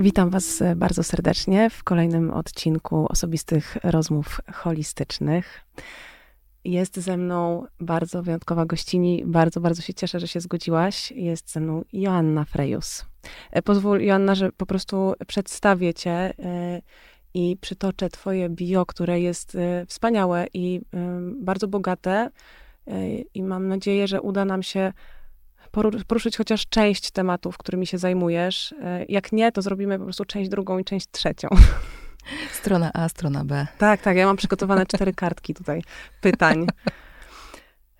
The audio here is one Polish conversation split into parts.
Witam Was bardzo serdecznie w kolejnym odcinku osobistych rozmów holistycznych. Jest ze mną bardzo wyjątkowa gościni. Bardzo, bardzo się cieszę, że się zgodziłaś. Jest ze mną Joanna Frejus. E, pozwól, Joanna, że po prostu przedstawię Cię e, i przytoczę Twoje bio, które jest e, wspaniałe i bardzo bogate. I mam nadzieję, że uda nam się poruszyć chociaż część tematów, którymi się zajmujesz. Jak nie, to zrobimy po prostu część drugą i część trzecią. Strona A, strona B. Tak, tak. Ja mam przygotowane cztery kartki tutaj pytań.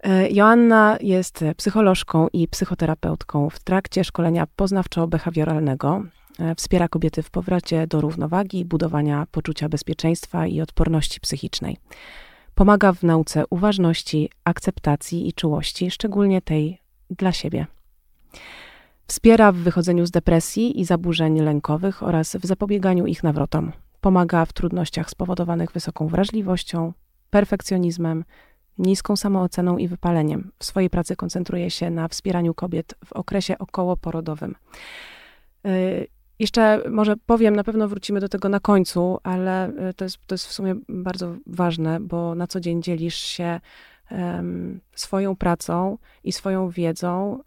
E, Joanna jest psycholożką i psychoterapeutką w trakcie szkolenia poznawczo-behawioralnego. E, wspiera kobiety w powrocie do równowagi, budowania poczucia bezpieczeństwa i odporności psychicznej. Pomaga w nauce uważności, akceptacji i czułości, szczególnie tej dla siebie. Wspiera w wychodzeniu z depresji i zaburzeń lękowych oraz w zapobieganiu ich nawrotom. Pomaga w trudnościach spowodowanych wysoką wrażliwością, perfekcjonizmem, niską samooceną i wypaleniem. W swojej pracy koncentruje się na wspieraniu kobiet w okresie okołoporodowym. Y, jeszcze może powiem, na pewno wrócimy do tego na końcu, ale y, to jest, to jest w sumie bardzo ważne, bo na co dzień dzielisz się swoją pracą i swoją wiedzą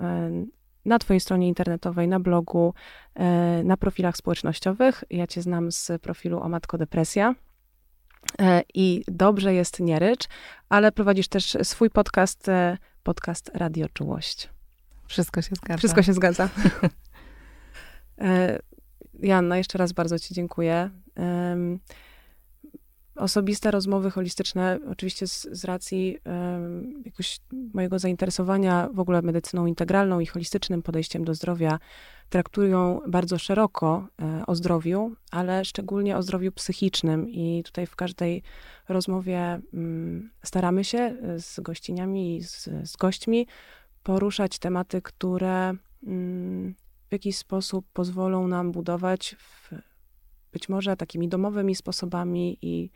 na Twojej stronie internetowej, na blogu, e, na profilach społecznościowych. Ja Cię znam z profilu o Matko Depresja. E, I dobrze jest nie rycz, ale prowadzisz też swój podcast, e, podcast Radio Czułość. Wszystko się zgadza. Wszystko się zgadza. Janna, jeszcze raz bardzo Ci dziękuję osobiste rozmowy holistyczne, oczywiście z, z racji um, jakoś mojego zainteresowania w ogóle medycyną integralną i holistycznym podejściem do zdrowia, traktują bardzo szeroko e, o zdrowiu, ale szczególnie o zdrowiu psychicznym. I tutaj w każdej rozmowie um, staramy się e, z gościniami i z, z gośćmi poruszać tematy, które um, w jakiś sposób pozwolą nam budować w być może takimi domowymi sposobami i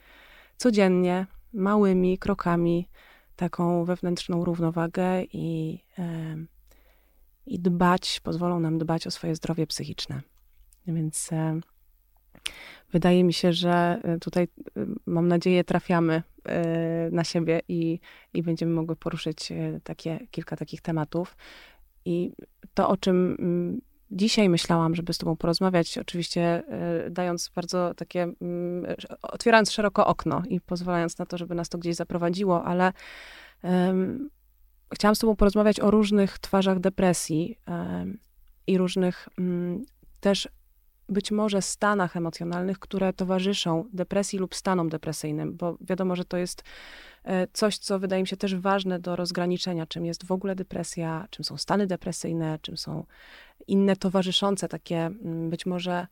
codziennie, małymi krokami, taką wewnętrzną równowagę i, i dbać, pozwolą nam dbać o swoje zdrowie psychiczne. Więc e, wydaje mi się, że e, tutaj, e, mam nadzieję, trafiamy na siebie i, i będziemy mogły poruszyć takie, kilka takich tematów. I to, o czym dzisiaj myślałam, żeby z Tobą porozmawiać, oczywiście y, dając bardzo takie, y, otwierając szeroko okno i pozwalając na to, żeby nas to gdzieś zaprowadziło, ale y, chciałam z Tobą porozmawiać o różnych twarzach depresji i różnych mm, też być może stanach emocjonalnych, które towarzyszą depresji lub stanom depresyjnym, bo wiadomo, że to jest e, coś, co wydaje mi się też ważne do rozgraniczenia, czym jest w ogóle depresja, czym są stany depresyjne, czym są inne towarzyszące takie mm, być może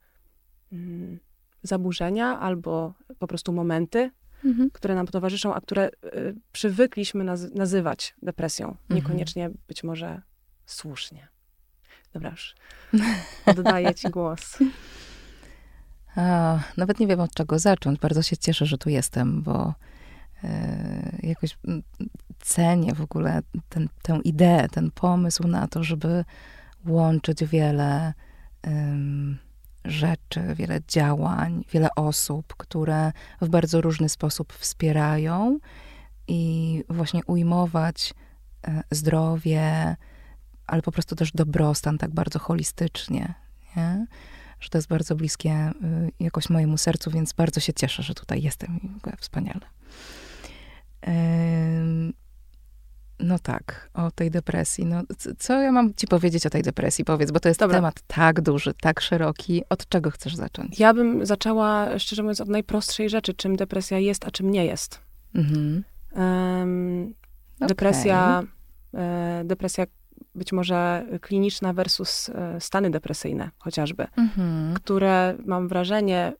mm, zaburzenia albo po prostu momenty, mhm. które nam towarzyszą, a które y, przywykliśmy naz nazywać depresją. Mhm. Niekoniecznie mhm. być może słusznie. Dobra, już oddaję ci głos. A, nawet nie wiem od czego zacząć. Bardzo się cieszę, że tu jestem, bo e, jakoś cenię w ogóle ten, tę ideę, ten pomysł na to, żeby łączyć wiele rzeczy, wiele działań, wiele osób, które w bardzo różny sposób wspierają i właśnie ujmować e, zdrowie, ale po prostu też dobrostan tak bardzo holistycznie, nie? że to jest bardzo bliskie y, jakoś mojemu sercu, więc bardzo się cieszę, że tutaj jestem i wspaniale. No tak, o tej depresji. No, co ja mam ci powiedzieć o tej depresji? Powiedz, bo to jest Dobra. temat tak duży, tak szeroki. Od czego chcesz zacząć? Ja bym zaczęła, szczerze mówiąc, od najprostszej rzeczy, czym depresja jest, a czym nie jest. Mhm. Um. Depresja, e, depresja być może kliniczna versus e, stany depresyjne chociażby, mhm. które mam wrażenie,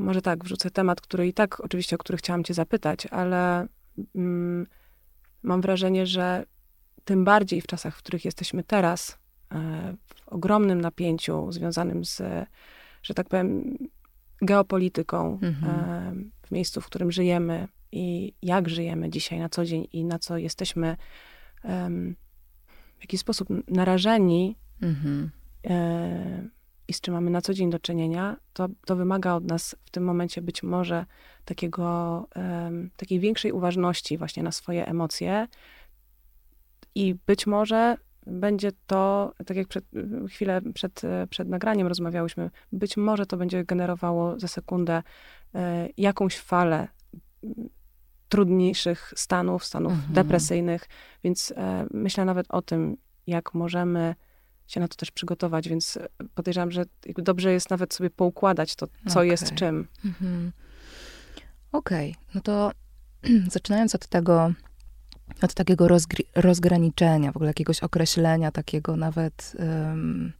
może tak, wrzucę temat, który i tak oczywiście, o który chciałam cię zapytać, ale mm, mam wrażenie, że tym bardziej w czasach, w których jesteśmy teraz, e, w ogromnym napięciu związanym z, że tak powiem, geopolityką mhm. w miejscu, w którym żyjemy i jak żyjemy dzisiaj na co dzień i na co jesteśmy w jakiś sposób narażeni mhm. e, i z czym mamy na co dzień do czynienia, to, to wymaga od nas w tym momencie być może takiego, e, takiej większej uważności właśnie na swoje emocje i być może będzie to, tak jak przed, chwilę przed, przed nagraniem rozmawiałyśmy, być może to będzie generowało za sekundę e, jakąś falę trudniejszych stanów, stanów mhm. depresyjnych, więc e, myślę nawet o tym, jak możemy się na to też przygotować, więc podejrzewam, że dobrze jest nawet sobie poukładać to, co okay. jest czym. Mhm. Okej, okay. no to zaczynając od tego, od takiego rozgraniczenia, w ogóle jakiegoś określenia, takiego nawet um,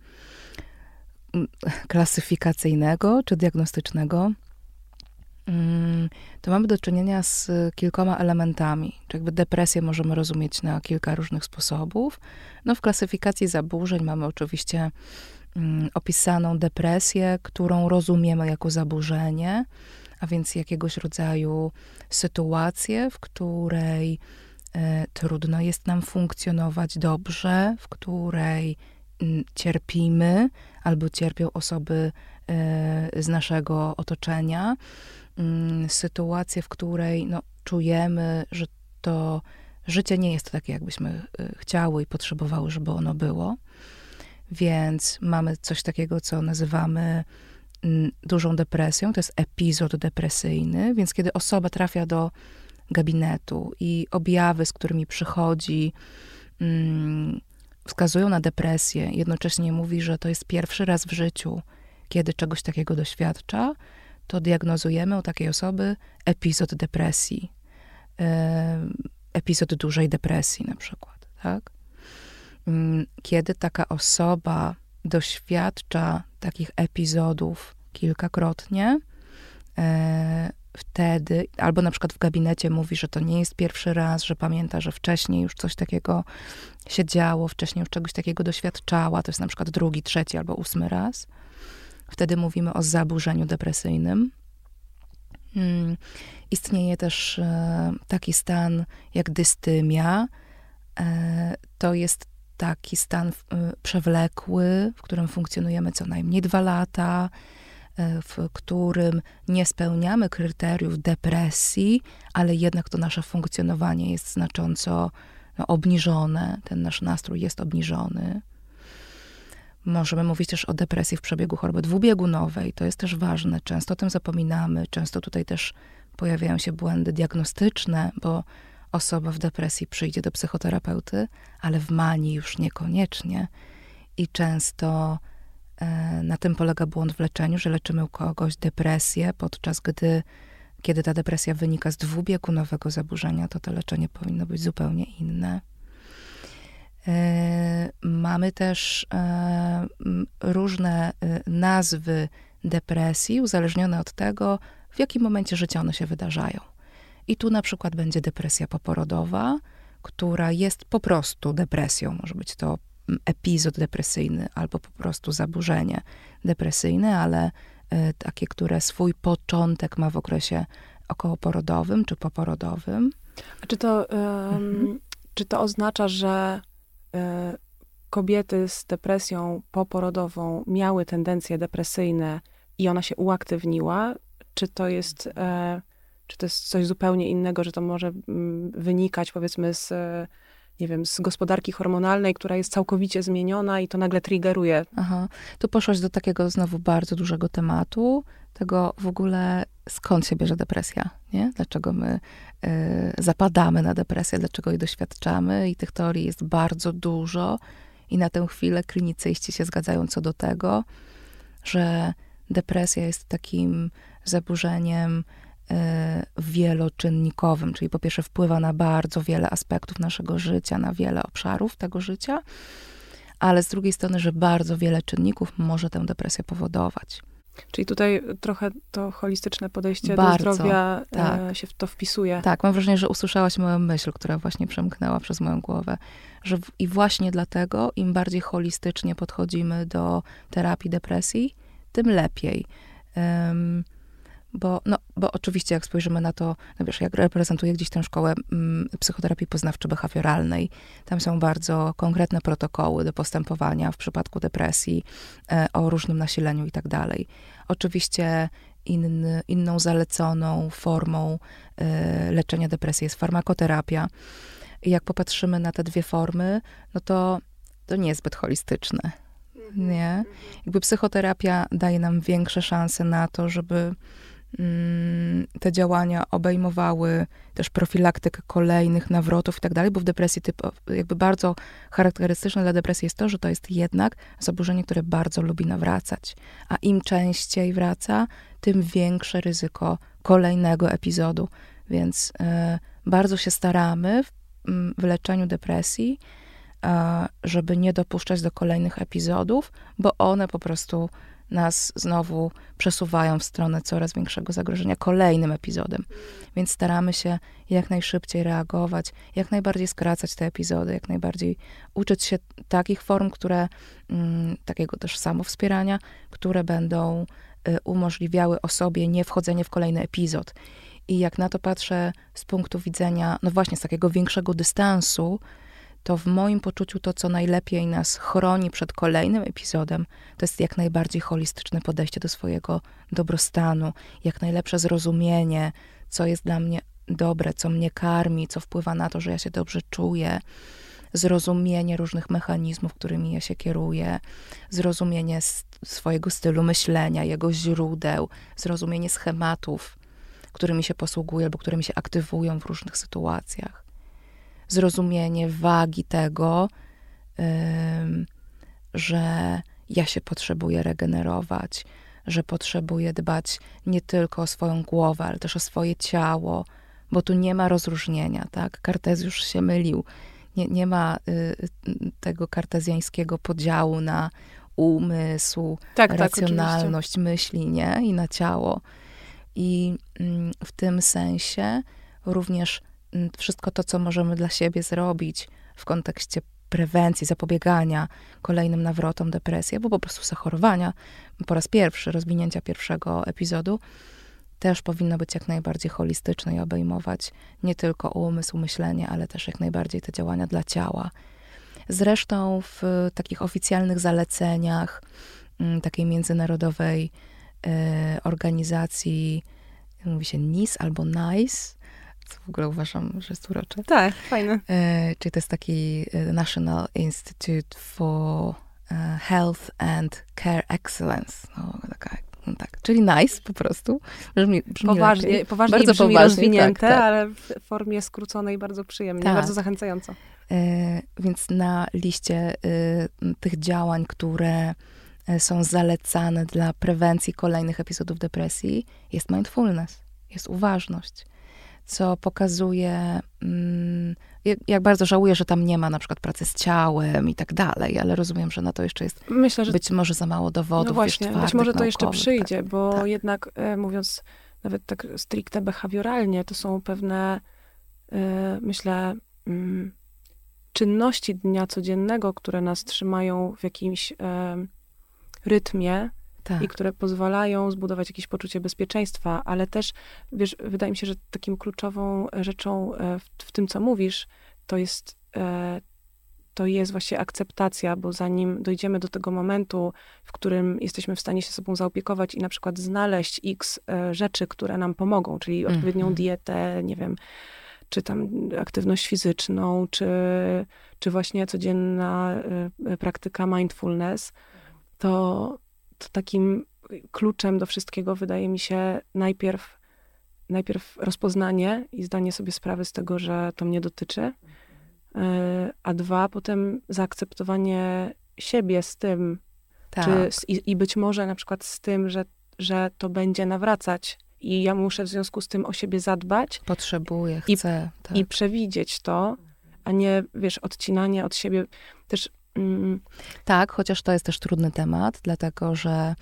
klasyfikacyjnego czy diagnostycznego, to mamy do czynienia z kilkoma elementami. Czy jakby depresję możemy rozumieć na kilka różnych sposobów. No w klasyfikacji zaburzeń mamy oczywiście um, opisaną depresję, którą rozumiemy jako zaburzenie, a więc jakiegoś rodzaju sytuację, w której E, trudno jest nam funkcjonować dobrze, w której mm, cierpimy albo cierpią osoby e, z naszego otoczenia. Mm, sytuację, w której no, czujemy, że to życie nie jest takie, jakbyśmy e, chciały i potrzebowały, żeby ono było. Więc mamy coś takiego, co nazywamy mm, dużą depresją. To jest epizod depresyjny, więc kiedy osoba trafia do gabinetu i objawy, z którymi przychodzi, mm, wskazują na depresję. Jednocześnie mówi, że to jest pierwszy raz w życiu, kiedy czegoś takiego doświadcza, to diagnozujemy u takiej osoby epizod depresji, epizod dużej depresji na przykład, tak? Mm, kiedy taka osoba doświadcza takich epizodów kilkakrotnie, e, wtedy, albo na przykład w gabinecie mówi, że to nie jest pierwszy raz, że pamięta, że wcześniej już coś takiego się działo, wcześniej już czegoś takiego doświadczała, to jest na przykład drugi, trzeci albo ósmy raz. Wtedy mówimy o zaburzeniu depresyjnym. Hmm. Istnieje też e, taki stan jak dystymia. E, to jest taki stan e, przewlekły, w którym funkcjonujemy co najmniej dwa lata w którym nie spełniamy kryteriów depresji, ale jednak to nasze funkcjonowanie jest znacząco no, obniżone, ten nasz nastrój jest obniżony. Możemy mówić też o depresji w przebiegu choroby dwubiegunowej. To jest też ważne. Często o tym zapominamy. Często tutaj też pojawiają się błędy diagnostyczne, bo osoba w depresji przyjdzie do psychoterapeuty, ale w manii już niekoniecznie. I często E, na tym polega błąd w leczeniu, że leczymy u kogoś depresję, podczas gdy, kiedy ta depresja wynika z dwubiegunowego zaburzenia, to to leczenie powinno być zupełnie inne. E, mamy też e, różne nazwy depresji, uzależnione od tego, w jakim momencie życia one się wydarzają. I tu na przykład będzie depresja poporodowa, która jest po prostu depresją. Może być to epizod depresyjny albo po prostu zaburzenie depresyjne, ale e, takie, które swój początek ma w okresie okołoporodowym czy poporodowym. A czy to, um, mhm. czy to oznacza, że kobiety z depresją poporodową miały tendencje depresyjne i ona się uaktywniła? Czy to jest, y, czy to jest coś zupełnie innego, że to może y, wynikać powiedzmy z nie wiem, z gospodarki hormonalnej, która jest całkowicie zmieniona i to nagle triggeruje. Aha. Tu poszłaś do takiego znowu bardzo dużego tematu, tego w ogóle skąd się bierze depresja, nie? Dlaczego my y, zapadamy na depresję, dlaczego jej doświadczamy i tych teorii jest bardzo dużo i na tę chwilę klinicyści się zgadzają co do tego, że depresja jest takim zaburzeniem wieloczynnikowym, czyli po pierwsze wpływa na bardzo wiele aspektów naszego życia, na wiele obszarów tego życia, ale z drugiej strony, że bardzo wiele czynników może tę depresję powodować. Czyli tutaj trochę to holistyczne podejście bardzo, do zdrowia e, tak. się w to wpisuje. Tak, mam wrażenie, że usłyszałaś moją myśl, która właśnie przemknęła przez moją głowę. Że w, I właśnie dlatego, im bardziej holistycznie podchodzimy do terapii depresji, tym lepiej. Um, bo, no, bo oczywiście jak spojrzymy na to, no wiesz, jak reprezentuję gdzieś tę szkołę mm, psychoterapii poznawczo-behawioralnej, tam są bardzo konkretne protokoły do postępowania w przypadku depresji, e, o różnym nasileniu i tak dalej. Oczywiście inną zaleconą formą e, leczenia depresji jest farmakoterapia. I jak popatrzymy na te dwie formy, no to to nie jest zbyt holistyczne. Nie? Jakby psychoterapia daje nam większe szanse na to, żeby te działania obejmowały też profilaktykę kolejnych nawrotów i tak dalej, bo w depresji jakby bardzo charakterystyczne dla depresji jest to, że to jest jednak zaburzenie, które bardzo lubi nawracać. A im częściej wraca, tym większe ryzyko kolejnego epizodu. Więc y, bardzo się staramy w, mm, w leczeniu depresji, y, żeby nie dopuszczać do kolejnych epizodów, bo one po prostu nas znowu przesuwają w stronę coraz większego zagrożenia kolejnym epizodem. Więc staramy się jak najszybciej reagować, jak najbardziej skracać te epizody, jak najbardziej uczyć się takich form, które, mm, takiego też samowspierania, które będą y, umożliwiały osobie nie wchodzenie w kolejny epizod. I jak na to patrzę z punktu widzenia, no właśnie, z takiego większego dystansu, to w moim poczuciu to, co najlepiej nas chroni przed kolejnym epizodem, to jest jak najbardziej holistyczne podejście do swojego dobrostanu, jak najlepsze zrozumienie, co jest dla mnie dobre, co mnie karmi, co wpływa na to, że ja się dobrze czuję, zrozumienie różnych mechanizmów, którymi ja się kieruję, zrozumienie swojego stylu myślenia, jego źródeł, zrozumienie schematów, którymi się posługuję albo którymi się aktywują w różnych sytuacjach zrozumienie wagi tego, że ja się potrzebuję regenerować, że potrzebuję dbać nie tylko o swoją głowę, ale też o swoje ciało, bo tu nie ma rozróżnienia, tak? Kartezjusz się mylił. Nie, nie ma y, tego kartezjańskiego podziału na umysł, tak, tak racjonalność tak, myśli, nie? I na ciało. I mm, w tym sensie również wszystko to, co możemy dla siebie zrobić w kontekście prewencji, zapobiegania kolejnym nawrotom depresji, albo po prostu zachorowania, po raz pierwszy, rozwinięcia pierwszego epizodu, też powinno być jak najbardziej holistyczne i obejmować nie tylko umysł, myślenie, ale też jak najbardziej te działania dla ciała. Zresztą w takich oficjalnych zaleceniach takiej międzynarodowej y, organizacji, mówi się NIS albo NICE, co w ogóle uważam, że jest urocze. Tak, fajne. E, czyli to jest taki e, National Institute for e, Health and Care Excellence. No, taka, no tak, czyli nice po prostu. Brzmi, brzmi poważnie, poważnie bardzo brzmi poważnie, rozwinięte, tak, tak. ale w formie skróconej bardzo przyjemnie, tak. bardzo zachęcająco. E, więc na liście e, tych działań, które e, są zalecane dla prewencji kolejnych epizodów depresji, jest mindfulness, jest uważność co pokazuje, mm, jak bardzo żałuję, że tam nie ma na przykład pracy z ciałem i tak dalej, ale rozumiem, że na to jeszcze jest Myślę, że... być może za mało dowodów. No właśnie, twardych, być może to jeszcze przyjdzie, tak, bo tak. jednak e, mówiąc nawet tak stricte behawioralnie, to są pewne, e, myślę, mm, czynności dnia codziennego, które nas trzymają w jakimś e, rytmie, tak. i które pozwalają zbudować jakieś poczucie bezpieczeństwa, ale też, wiesz, wydaje mi się, że takim kluczową rzeczą e, w, w tym, co mówisz, to jest, e, to jest właśnie akceptacja, bo zanim dojdziemy do tego momentu, w którym jesteśmy w stanie się sobą zaopiekować i na przykład znaleźć x e, rzeczy, które nam pomogą, czyli odpowiednią mm -hmm. dietę, nie wiem, czy tam aktywność fizyczną, czy, czy właśnie codzienna praktyka mindfulness, to takim kluczem do wszystkiego wydaje mi się najpierw, najpierw rozpoznanie i zdanie sobie sprawy z tego, że to mnie dotyczy, e, a dwa, potem zaakceptowanie siebie z tym, tak. czy, i, i, być może na przykład z tym, że, że to będzie nawracać i ja muszę w związku z tym o siebie zadbać. Potrzebuję, chcę. I, tak. i przewidzieć to, a nie, wiesz, odcinanie od siebie. Też. Tak, chociaż to jest też trudny temat, dlatego że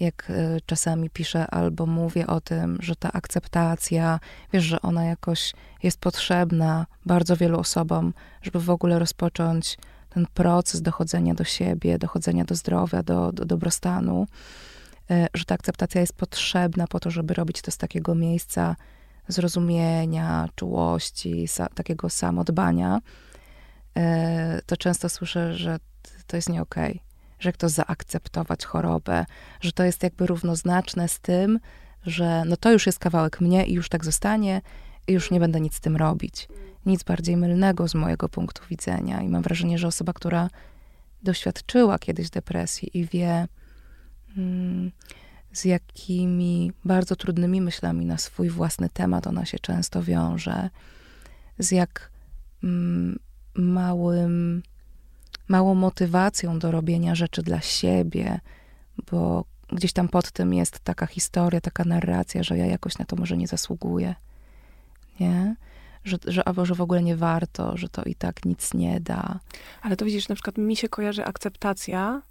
jak y, czasami piszę albo mówię o tym, że ta akceptacja, wiesz, że ona jakoś jest potrzebna bardzo wielu osobom, żeby w ogóle rozpocząć ten proces dochodzenia do siebie, dochodzenia do zdrowia, do, do dobrostanu, e, że ta akceptacja jest potrzebna po to, żeby robić to z takiego miejsca zrozumienia, czułości, sa, takiego samodbania, to często słyszę, że to jest nie okej, okay, że jak to zaakceptować chorobę, że to jest jakby równoznaczne z tym, że no to już jest kawałek mnie i już tak zostanie i już nie będę nic z tym robić. Nic bardziej mylnego z mojego punktu widzenia. I mam wrażenie, że osoba, która doświadczyła kiedyś depresji i wie, mm, z jakimi bardzo trudnymi myślami na swój własny temat ona się często wiąże, z jak mm, małym, małą motywacją do robienia rzeczy dla siebie, bo gdzieś tam pod tym jest taka historia, taka narracja, że ja jakoś na to może nie zasługuję. Nie? Że, że, albo że w ogóle nie warto, że to i tak nic nie da. Ale to widzisz, na przykład mi się kojarzy akceptacja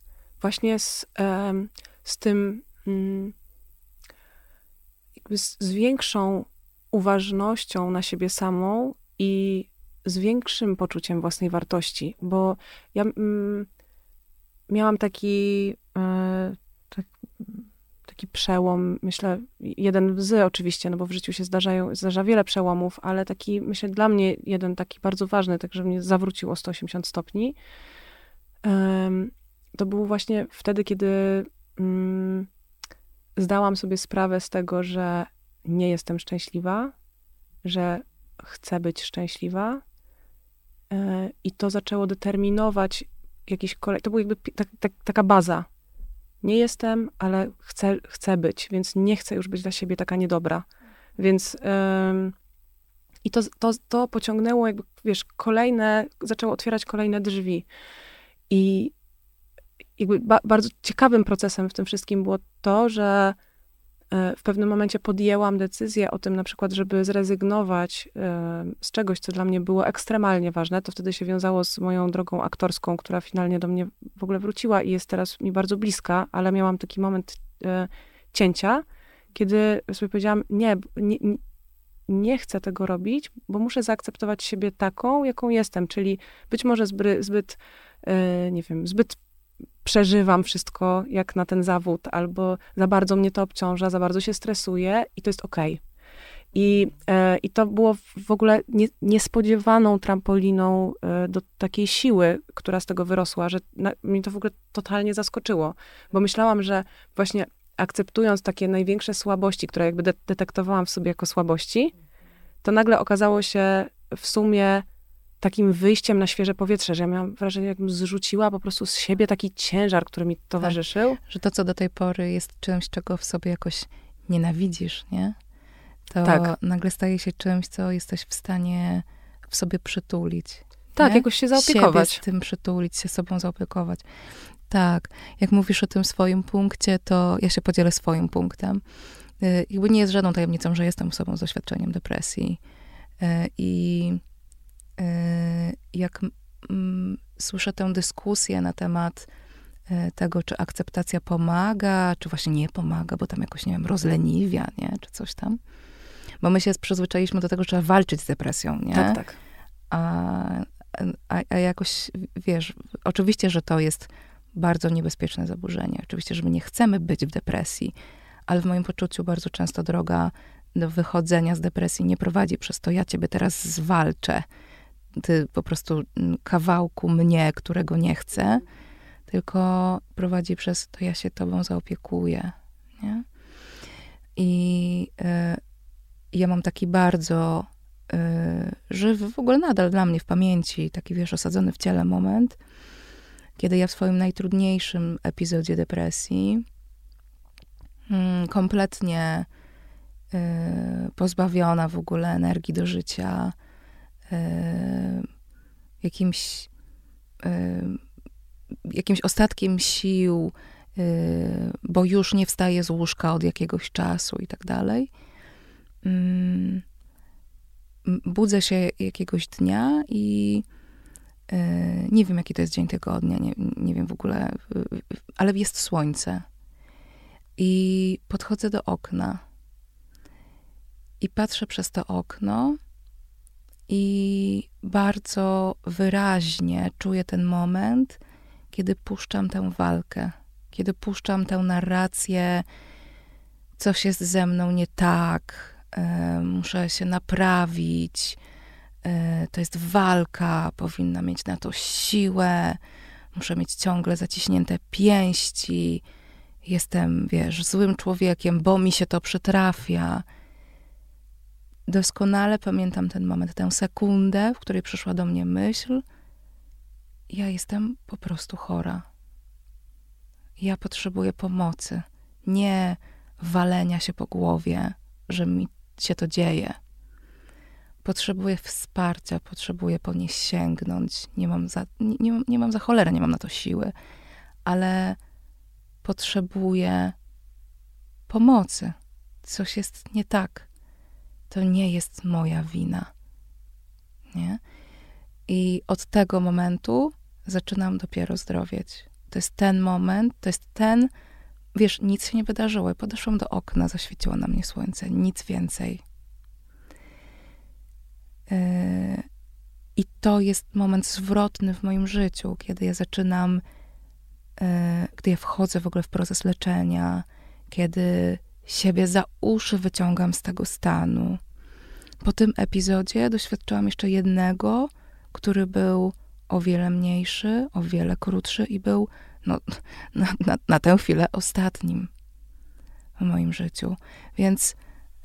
właśnie z, um, z tym, um, z, z większą uważnością na siebie samą i z większym poczuciem własnej wartości, bo ja mm, miałam taki, e, tak, taki przełom, myślę, jeden z oczywiście, no bo w życiu się zdarzają, zdarza wiele przełomów, ale taki, myślę, dla mnie jeden taki bardzo ważny, tak, że mnie zawrócił o 180 stopni. To był właśnie wtedy, kiedy mm, zdałam sobie sprawę z tego, że nie jestem szczęśliwa, że chcę być szczęśliwa, i to zaczęło determinować jakiś kolej. To była jakby tak, tak, taka baza. Nie jestem, ale chcę, chcę być, więc nie chcę już być dla siebie taka niedobra. Więc ym, i to, to, to pociągnęło jakby, wiesz, kolejne, zaczęło otwierać kolejne drzwi. I jakby ba, bardzo ciekawym procesem w tym wszystkim było to, że E, w pewnym momencie podjęłam decyzję o tym, na przykład, żeby zrezygnować e, z czegoś, co dla mnie było ekstremalnie ważne. To wtedy się wiązało z moją drogą aktorską, która finalnie do mnie w ogóle wróciła i jest teraz mi bardzo bliska, ale miałam taki moment e, cięcia, kiedy sobie powiedziałam, nie, nie, nie chcę tego robić, bo muszę zaakceptować siebie taką, jaką jestem, czyli być może zbyt, zbyt nie wiem, zbyt przeżywam wszystko jak na ten zawód, albo za bardzo mnie to obciąża, za bardzo się stresuję i to jest okej. Okay. I, e, I to było w ogóle nie, niespodziewaną trampoliną e, do takiej siły, która z tego wyrosła, że na, mnie to w ogóle totalnie zaskoczyło, bo myślałam, że właśnie akceptując takie największe słabości, które jakby de detektowałam w sobie jako słabości, to nagle okazało się w sumie takim wyjściem na świeże powietrze, że ja miałam wrażenie, jakbym zrzuciła po prostu z siebie taki ciężar, który mi towarzyszył. Tak, że to, co do tej pory jest czymś, czego w sobie jakoś nienawidzisz, nie? To tak. nagle staje się czymś, co jesteś w stanie w sobie przytulić. Tak, nie? jakoś się zaopiekować. Siebie z tym przytulić, się sobą zaopiekować. Tak. Jak mówisz o tym swoim punkcie, to ja się podzielę swoim punktem. Y, jakby nie jest żadną tajemnicą, że jestem osobą z doświadczeniem depresji. Y, I jak mm, słyszę tę dyskusję na temat y, tego, czy akceptacja pomaga, czy właśnie nie pomaga, bo tam jakoś, nie wiem, rozleniwia, nie, czy coś tam. Bo my się przyzwyczailiśmy do tego, że trzeba walczyć z depresją, nie? Tak, tak. A, a, a jakoś, wiesz, oczywiście, że to jest bardzo niebezpieczne zaburzenie. Oczywiście, że my nie chcemy być w depresji, ale w moim poczuciu bardzo często droga do wychodzenia z depresji nie prowadzi przez to, ja ciebie teraz zwalczę, ty po prostu mm, kawałku mnie, którego nie chcę, tylko prowadzi przez to ja się tobą zaopiekuję, nie? I y, ja mam taki bardzo y, żywy, w ogóle nadal dla mnie w pamięci, taki wiesz, osadzony w ciele moment, kiedy ja w swoim najtrudniejszym epizodzie depresji y, kompletnie pozbawiona w ogóle energii do życia, jakimś, e, jakimś ostatkiem sił, e, bo już nie wstaje z łóżka od jakiegoś czasu i tak dalej. Mm, budzę się jakiegoś dnia i nie wiem, jaki to jest dzień tygodnia, nie, nie wiem w ogóle, ale jest słońce. I podchodzę do okna i patrzę przez to okno i bardzo wyraźnie czuję ten moment, kiedy puszczam tę walkę, kiedy puszczam tę narrację, coś jest ze mną nie tak, e, muszę się naprawić, e, to jest walka, powinna mieć na to siłę, muszę mieć ciągle zaciśnięte pięści, jestem, wiesz, złym człowiekiem, bo mi się to przytrafia. Doskonale pamiętam ten moment, tę sekundę, w której przyszła do mnie myśl, ja jestem po prostu chora. Ja potrzebuję pomocy, nie walenia się po głowie, że mi się to dzieje. Potrzebuję wsparcia, potrzebuję po nie sięgnąć. Nie mam za, nie, nie, nie mam za cholerę, nie mam na to siły, ale potrzebuję pomocy. Coś jest nie tak. To nie jest moja wina. Nie? I od tego momentu zaczynam dopiero zdrowieć. To jest ten moment, to jest ten, wiesz, nic się nie wydarzyło. Podeszłam do okna, zaświeciło na mnie słońce, nic więcej. Yy, I to jest moment zwrotny w moim życiu, kiedy ja zaczynam, yy, gdy ja wchodzę w ogóle w proces leczenia, kiedy siebie za uszy wyciągam z tego stanu. Po tym epizodzie doświadczyłam jeszcze jednego, który był o wiele mniejszy, o wiele krótszy i był no, na, na, na tę chwilę ostatnim w moim życiu. Więc,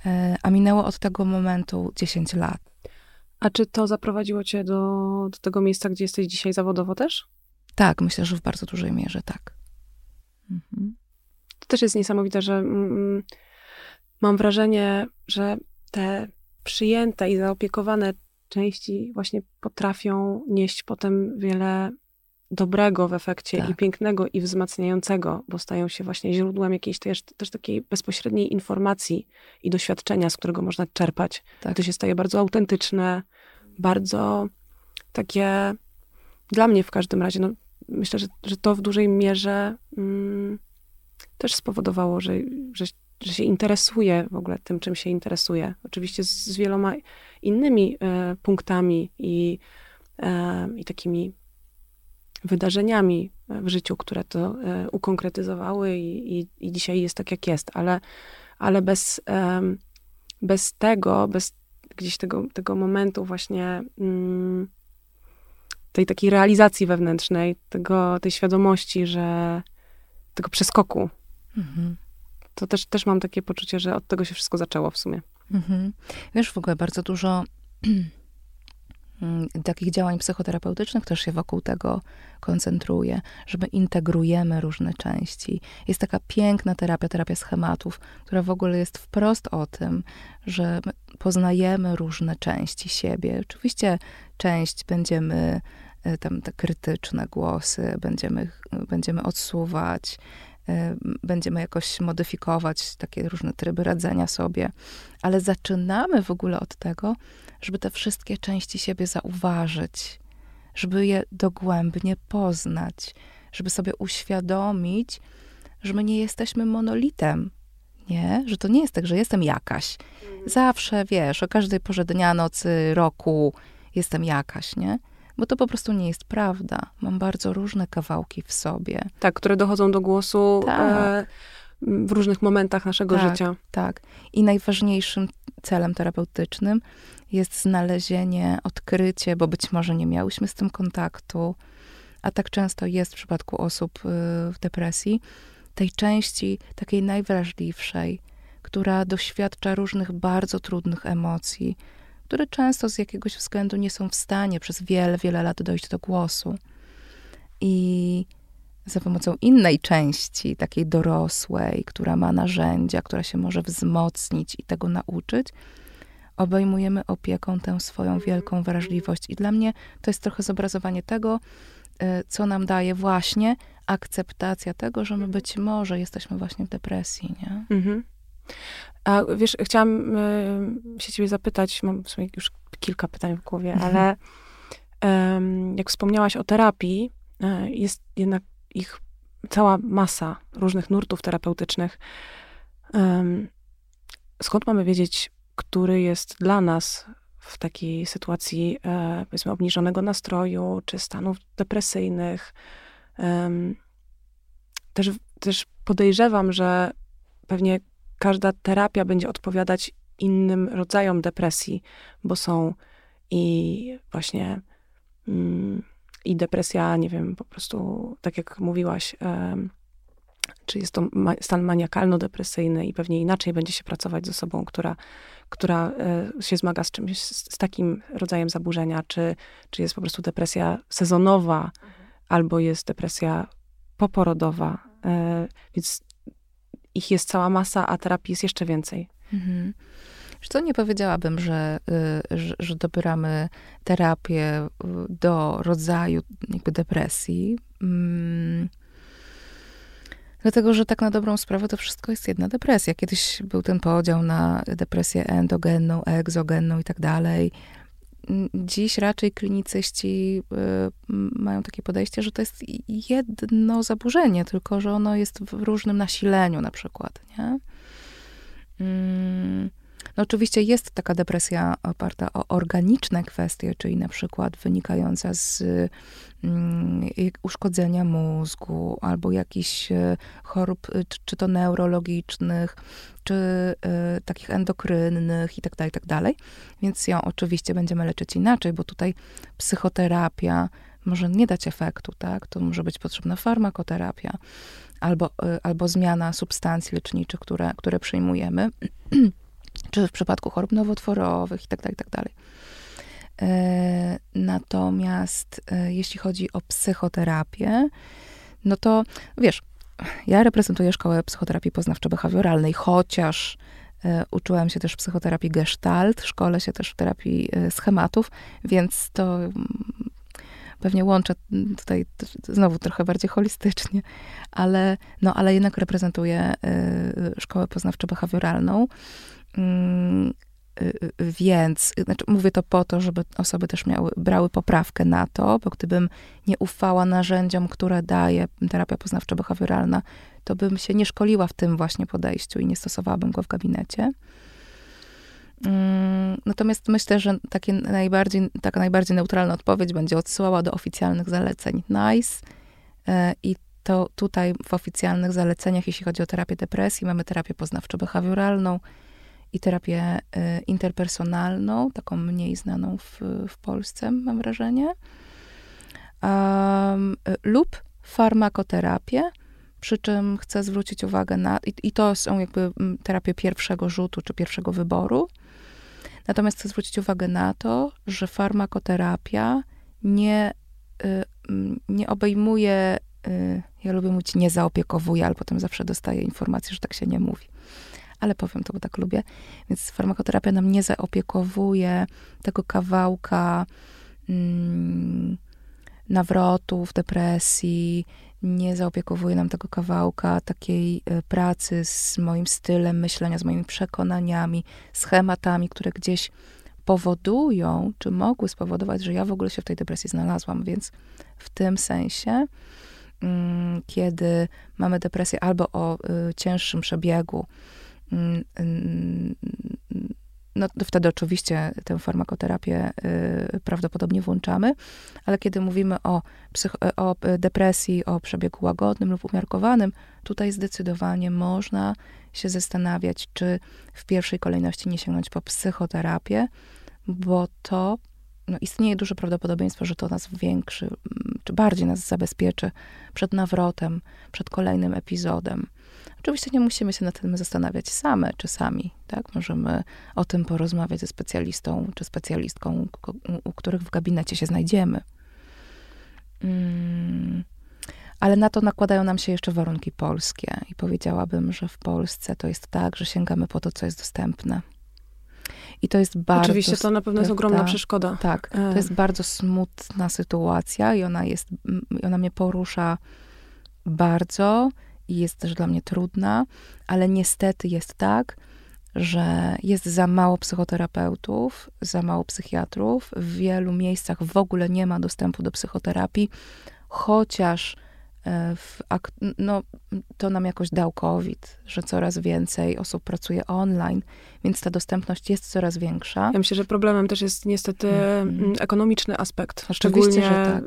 e, a minęło od tego momentu 10 lat. A czy to zaprowadziło cię do, do tego miejsca, gdzie jesteś dzisiaj zawodowo też? Tak, myślę, że w bardzo dużej mierze tak. Mhm. To też jest niesamowite, że mm, mm mam wrażenie, że te przyjęte i zaopiekowane części właśnie potrafią nieść potem wiele dobrego w efekcie tak. i pięknego i wzmacniającego, bo stają się właśnie źródłem jakiejś też, też takiej bezpośredniej informacji i doświadczenia, z którego można czerpać. Tak. To się staje bardzo autentyczne, bardzo takie, dla mnie w każdym razie, no, myślę, że, że to w dużej mierze mm, też spowodowało, że, że, że się interesuje w ogóle tym, czym się interesuje. Oczywiście z, z wieloma innymi e, punktami i, e, i takimi wydarzeniami w życiu, które to e, ukonkretyzowały i, i, i, dzisiaj jest tak, jak jest, ale, ale bez, bez tego, bez gdzieś tego, tego momentu właśnie mm, tej takiej realizacji wewnętrznej, tego, tej świadomości, że tego przeskoku, mhm. To też, też mam takie poczucie, że od tego się wszystko zaczęło w sumie. Mhm. Wiesz, w ogóle bardzo dużo mm, takich działań psychoterapeutycznych też się wokół tego koncentruje, że my integrujemy różne części. Jest taka piękna terapia, terapia schematów, która w ogóle jest wprost o tym, że poznajemy różne części siebie. Oczywiście część będziemy e, tam te krytyczne głosy, będziemy, będziemy odsuwać, będziemy jakoś modyfikować takie różne tryby radzenia sobie, ale zaczynamy w ogóle od tego, żeby te wszystkie części siebie zauważyć, żeby je dogłębnie poznać, żeby sobie uświadomić, że my nie jesteśmy monolitem, nie? Że to nie jest tak, że jestem jakaś. Mhm. Zawsze, wiesz, o każdej porze dnia, nocy, roku jestem jakaś, nie? Bo to po prostu nie jest prawda. Mam bardzo różne kawałki w sobie. Tak, które dochodzą do głosu tak. e, w różnych momentach naszego tak, życia. Tak. I najważniejszym celem terapeutycznym jest znalezienie, odkrycie, bo być może nie miałyśmy z tym kontaktu, a tak często jest w przypadku osób y, w depresji, tej części takiej najwrażliwszej, która doświadcza różnych bardzo trudnych emocji, które często z jakiegoś względu nie są w stanie przez wiele, wiele lat dojść do głosu. I za pomocą innej części, takiej dorosłej, która ma narzędzia, która się może wzmocnić i tego nauczyć, obejmujemy opieką tę swoją wielką wrażliwość. I dla mnie to jest trochę zobrazowanie tego, y, co nam daje właśnie akceptacja tego, że my być może jesteśmy właśnie w depresji, nie? Mhm. A wiesz, chciałam y, się ciebie zapytać, mam w sumie już kilka pytań w głowie, mhm. ale jak wspomniałaś o terapii, y, jest jednak ich cała masa różnych nurtów terapeutycznych. skąd mamy wiedzieć, który jest dla nas w takiej sytuacji, e, powiedzmy, obniżonego nastroju, czy stanów depresyjnych, też też podejrzewam, że pewnie każda terapia będzie odpowiadać innym rodzajom depresji, bo są i właśnie mm, i depresja, nie wiem, po prostu, tak jak mówiłaś, czy jest to stan maniakalno-depresyjny i pewnie inaczej będzie się pracować z osobą, która, która e, się zmaga z czymś, z, z takim rodzajem zaburzenia, czy, czy jest po prostu depresja sezonowa, mhm. albo jest depresja poporodowa. E, więc ich jest cała masa, a terapii jest jeszcze więcej. Mhm. Co nie powiedziałabym, że, y, że, że dobieramy terapię y, do rodzaju jakby depresji. Mm. Dlatego, że tak na dobrą sprawę to wszystko jest jedna depresja. Kiedyś był ten podział na depresję endogenną, egzogenną i tak dalej. Dziś raczej klinicyści y, mają takie podejście, że to jest jedno zaburzenie, tylko że ono jest w różnym nasileniu na przykład, nie? Mm. No oczywiście jest taka depresja oparta o organiczne kwestie, czyli na przykład wynikająca z mm, uszkodzenia mózgu albo jakichś e, chorób, e, czy, czy to neurologicznych, czy y, takich endokrynnych i tak dalej, tak. Więc ją oczywiście będziemy leczyć inaczej, bo tutaj psychoterapia może nie dać efektu, tak? To może być potrzebna farmakoterapia albo, y, albo zmiana substancji leczniczych, które, które przyjmujemy. czy w przypadku chorób nowotworowych itd., tak itd. Tak e, natomiast e, jeśli chodzi o psychoterapię, no to wiesz, ja reprezentuję szkołę psychoterapii poznawczo-behawioralnej, chociaż e, uczyłam się też psychoterapii gestalt, szkole się też w terapii schematów, więc to mm, pewnie łączę tutaj znowu trochę bardziej holistycznie, ale, no, ale jednak reprezentuję szkołę poznawczo-behawioralną. Y, y, więc, znaczy mówię to po to, żeby osoby też miały, brały poprawkę na to, bo gdybym nie ufała narzędziom, które daje terapia poznawczo-behawioralna, to bym się nie szkoliła w tym właśnie podejściu i nie stosowałabym go w gabinecie. Mm, natomiast myślę, że takie najbardziej, taka najbardziej neutralna odpowiedź będzie odsyłała do oficjalnych zaleceń NICE e, i to tutaj w oficjalnych zaleceniach, jeśli chodzi o terapię depresji, mamy terapię poznawczo-behawioralną, i terapię y, interpersonalną, taką mniej znaną w, w Polsce, mam wrażenie, um, lub farmakoterapię, przy czym chcę zwrócić uwagę na, i, i, to są jakby terapie pierwszego rzutu czy pierwszego wyboru. Natomiast chcę zwrócić uwagę na to, że farmakoterapia nie, y, nie obejmuje, y, ja lubię mówić, nie zaopiekowuje, ale potem zawsze dostaję informację, że tak się nie mówi ale powiem to, bo tak lubię. Więc farmakoterapia nam nie zaopiekowuje tego kawałka mm, nawrotów, depresji, nie zaopiekowuje nam tego kawałka takiej e, pracy z moim stylem myślenia, z moimi przekonaniami, schematami, które gdzieś powodują, czy mogły spowodować, że ja w ogóle się w tej depresji znalazłam. Więc w tym sensie, mm, kiedy mamy depresję albo o y, cięższym przebiegu, no wtedy oczywiście tę farmakoterapię y, prawdopodobnie włączamy, ale kiedy mówimy o, o depresji, o przebiegu łagodnym lub umiarkowanym, tutaj zdecydowanie można się zastanawiać, czy w pierwszej kolejności nie sięgnąć po psychoterapię, bo to no, istnieje duże prawdopodobieństwo, że to nas większy, mm, czy bardziej nas zabezpieczy przed nawrotem, przed kolejnym epizodem. Oczywiście nie musimy się nad tym zastanawiać same czy sami, tak? Możemy o tym porozmawiać ze specjalistą czy specjalistką, u, których w gabinecie się znajdziemy. Mm. Ale na to nakładają nam się jeszcze warunki polskie i powiedziałabym, że w Polsce to jest tak, że sięgamy po to, co jest dostępne. I to jest bardzo... Oczywiście, to na pewno jest ogromna przeszkoda. Tak, to jest bardzo smutna sytuacja i ona jest, ona mnie porusza bardzo i jest też dla mnie trudna, ale niestety jest tak, że jest za mało psychoterapeutów, za mało psychiatrów. W wielu miejscach w ogóle nie ma dostępu do psychoterapii, chociaż E, no, to nam jakoś dał COVID, że coraz więcej osób pracuje online, więc ta dostępność jest coraz większa. Ja myślę, że problemem też jest niestety mm. ekonomiczny aspekt. Szczególnie tak.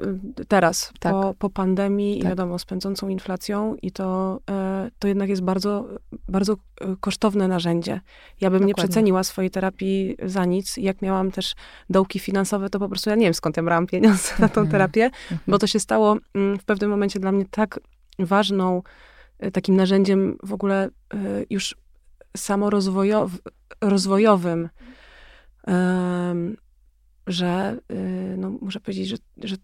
teraz, tak. Po, po pandemii tak. i wiadomo, z pędzącą inflacją i to, e, to jednak jest bardzo, bardzo e, kosztowne narzędzie. Ja bym Dokładnie. nie przeceniła swojej terapii za nic. Jak miałam też dołki finansowe, to po prostu ja nie wiem, skąd ja brałam pieniądze na tą mhm. terapię, bo mhm. to się stało mm, w pewnym momencie dla mnie tak ważną, e, takim narzędziem w ogóle już samorozwojowym, że e, no, muszę powiedzieć, że, że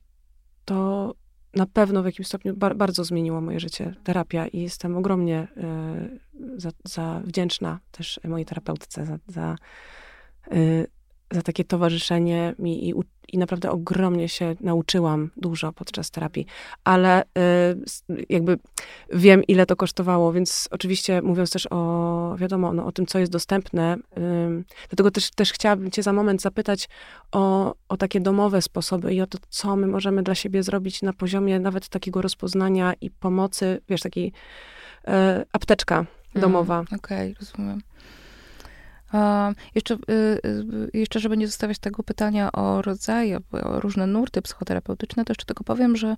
to na pewno w jakimś stopniu bar bardzo zmieniło moje życie, terapia i jestem ogromnie za, za wdzięczna też mojej terapeutce za, za za takie towarzyszenie mi i, i naprawdę ogromnie się nauczyłam dużo podczas terapii. Ale y, jakby wiem, ile to kosztowało, więc oczywiście mówiąc też o, wiadomo, no, o tym, co jest dostępne, y, dlatego też, też chciałabym cię za moment zapytać o, o takie domowe sposoby i o to, co my możemy dla siebie zrobić na poziomie nawet takiego rozpoznania i pomocy, wiesz, takiej y, apteczka mm, domowa. Okej, okay, rozumiem. Jeszcze, y, y, jeszcze, żeby nie zostawiać tego pytania o rodzaje, o różne nurty psychoterapeutyczne, to jeszcze tylko powiem, że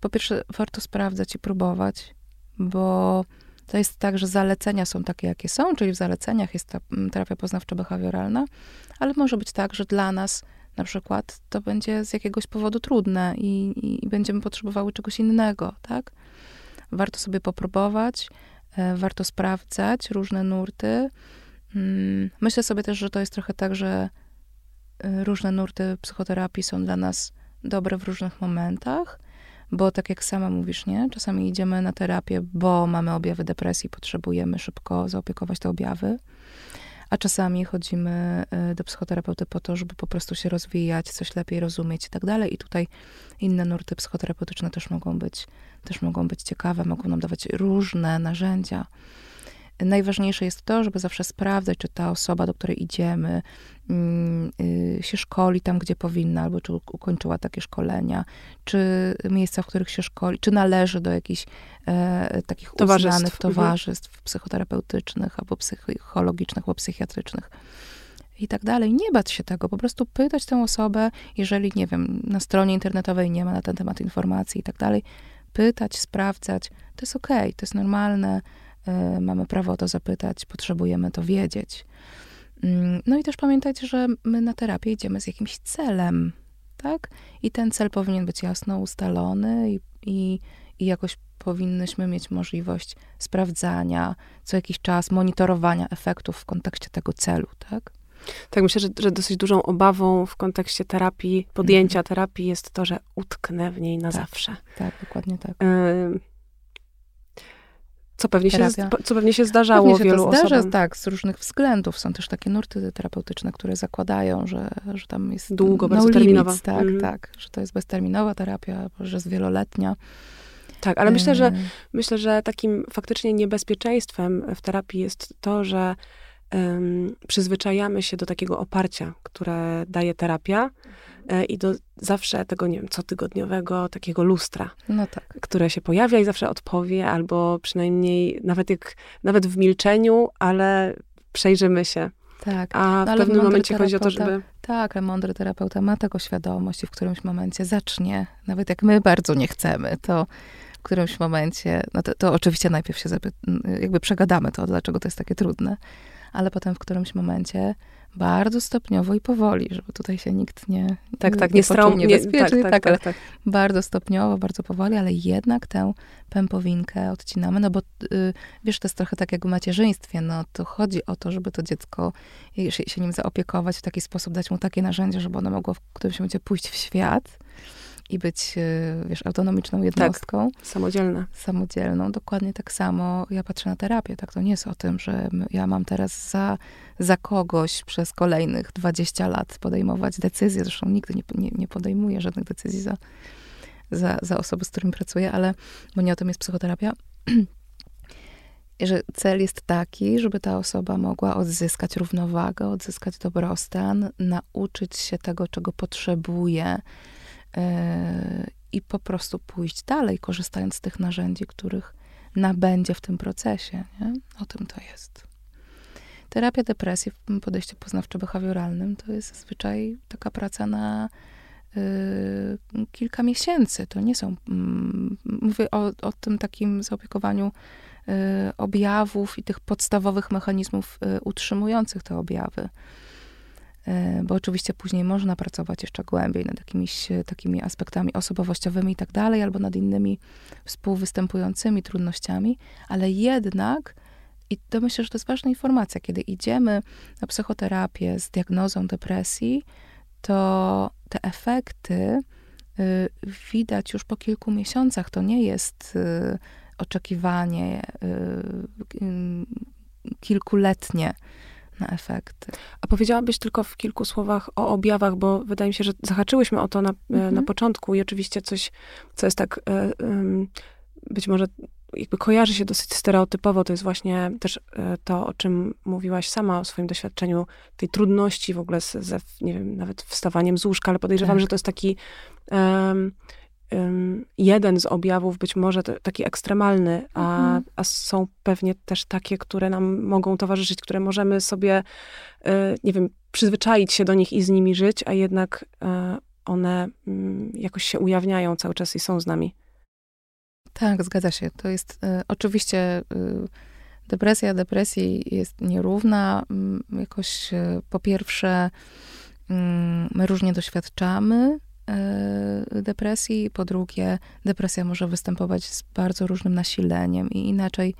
po pierwsze warto sprawdzać i próbować, bo to jest tak, że zalecenia są takie, jakie są, czyli w zaleceniach jest ta mm, terapia poznawczo-behawioralna, ale może być tak, że dla nas na przykład to będzie z jakiegoś powodu trudne i, i, będziemy potrzebowały czegoś innego, tak? Warto sobie popróbować, e, warto sprawdzać różne nurty, myślę sobie też, że to jest trochę tak, że y, różne nurty psychoterapii są dla nas dobre w różnych momentach, bo tak jak sama mówisz, nie? Czasami idziemy na terapię, bo mamy objawy depresji, potrzebujemy szybko zaopiekować te objawy a czasami chodzimy e, do psychoterapeuty po to, żeby po prostu się rozwijać, coś lepiej rozumieć i tak dalej. I tutaj inne nurty psychoterapeutyczne też mogą być, też mogą być ciekawe, mogą nam dawać różne narzędzia. Najważniejsze jest to, żeby zawsze sprawdzać, czy ta osoba, do której idziemy, mm, y, się szkoli tam, gdzie powinna, albo czy ukończyła takie szkolenia, czy miejsca, w których się szkoli, czy należy do jakichś e, takich towarzystw. uznanych mhm. towarzystw mhm. psychoterapeutycznych, albo psychologicznych, albo psychiatrycznych i tak dalej. Nie bać się tego, po prostu pytać tę osobę, jeżeli, nie wiem, na stronie internetowej nie ma na ten temat informacji i tak dalej, pytać, sprawdzać. To jest okej, okay, to jest normalne, mamy prawo o to zapytać, potrzebujemy to wiedzieć. Mm, no i też pamiętajcie, że my na terapię idziemy z jakimś celem, tak? I ten cel powinien być jasno ustalony i, i, i jakoś powinnyśmy mieć możliwość sprawdzania co jakiś czas, monitorowania efektów w kontekście tego celu, tak? Tak, myślę, że, że dosyć dużą obawą w kontekście terapii, podjęcia -hmm. terapii jest to, że utknę w niej na tak, zawsze. Tak, dokładnie tak. Y co pewnie, się, co pewnie się zdarzało pewnie się wielu to zdarza, osobom. Tak, z różnych względów. Są też takie nurty terapeutyczne, które zakładają, że, że tam jest długo, no bezterminowa. tak, mm. tak, że to jest bezterminowa terapia, że jest wieloletnia. Tak, ale myślę, że myślę, że takim faktycznie niebezpieczeństwem w terapii jest to, że um, przyzwyczajamy się do takiego oparcia, które daje terapia E, i do zawsze tego, nie wiem, cotygodniowego takiego lustra, no tak. które się pojawia i zawsze odpowie, albo przynajmniej nawet jak, nawet w milczeniu, ale przejrzymy się. Tak. A no, w pewnym momencie chodzi o to, żeby... Tak, ale mądry terapeuta ma tego świadomość i w którymś momencie zacznie, nawet jak my bardzo nie chcemy, to w którymś momencie, no to, to oczywiście najpierw się jakby przegadamy to, dlaczego to jest takie trudne, ale potem w którymś momencie bardzo stopniowo i powoli, żeby tutaj się nikt nie tak, tak, nie, nie poczuł niebezpiecznie, tak, tak, tak, tak, bardzo stopniowo, bardzo powoli, ale jednak tę pępowinkę odcinamy, no bo y, wiesz, to jest trochę tak jak w macierzyństwie, no to chodzi o to, żeby to dziecko, się, się nim zaopiekować w taki sposób, dać mu takie narzędzie, żeby ono mogło w którymś momencie pójść w świat, i być, e, wiesz, autonomiczną jednostką. Tak, samodzielna. Samodzielną. Dokładnie tak samo ja patrzę na terapię. Tak, to nie jest o tym, że ja mam teraz za, za kogoś przez kolejnych 20 lat podejmować decyzje. Zresztą nigdy nie, nie, nie podejmuję żadnych decyzji za, za, za osoby, z którymi pracuję, ale bo nie o tym jest psychoterapia. że cel jest taki, żeby ta osoba mogła odzyskać równowagę, odzyskać dobrostan, nauczyć się tego, czego potrzebuje, i po prostu pójść dalej, korzystając z tych narzędzi, których nabędzie w tym procesie. Nie? O tym to jest. Terapia depresji w podejściu poznawczo-behawioralnym to jest zazwyczaj taka praca na y, kilka miesięcy. To nie są. Y, mówię o, o tym takim zaopiekowaniu y, objawów i tych podstawowych mechanizmów y, utrzymujących te objawy. Y, bo oczywiście później można pracować jeszcze głębiej nad jakimiś takimi aspektami osobowościowymi i tak dalej, albo nad innymi współwystępującymi trudnościami, ale jednak i to myślę, że to jest ważna informacja. Kiedy idziemy na psychoterapię z diagnozą depresji, to te efekty y, widać już po kilku miesiącach. To nie jest y, oczekiwanie y, kilkuletnie na efekty. A powiedziałabyś tylko w kilku słowach o objawach, bo wydaje mi się, że zahaczyłyśmy o to na, mhm. na początku i oczywiście coś, co jest tak być może jakby kojarzy się dosyć stereotypowo, to jest właśnie też e, to, o czym mówiłaś sama o swoim doświadczeniu, tej trudności w ogóle ze, nie wiem, nawet wstawaniem z łóżka, ale podejrzewam, tak. że to jest taki um, jeden z objawów, być może taki ekstremalny, a, mhm. a są pewnie też takie, które nam mogą towarzyszyć, które możemy sobie, e, nie wiem, przyzwyczaić się do nich i z nimi żyć, a jednak e, one mm, jakoś się ujawniają cały czas i są z nami. Tak, zgadza się. To jest y, oczywiście y, depresja depresji jest nierówna. Y, jakoś po pierwsze mm, my różnie doświadczamy depresji, po drugie depresja może występować z bardzo różnym nasileniem i inaczej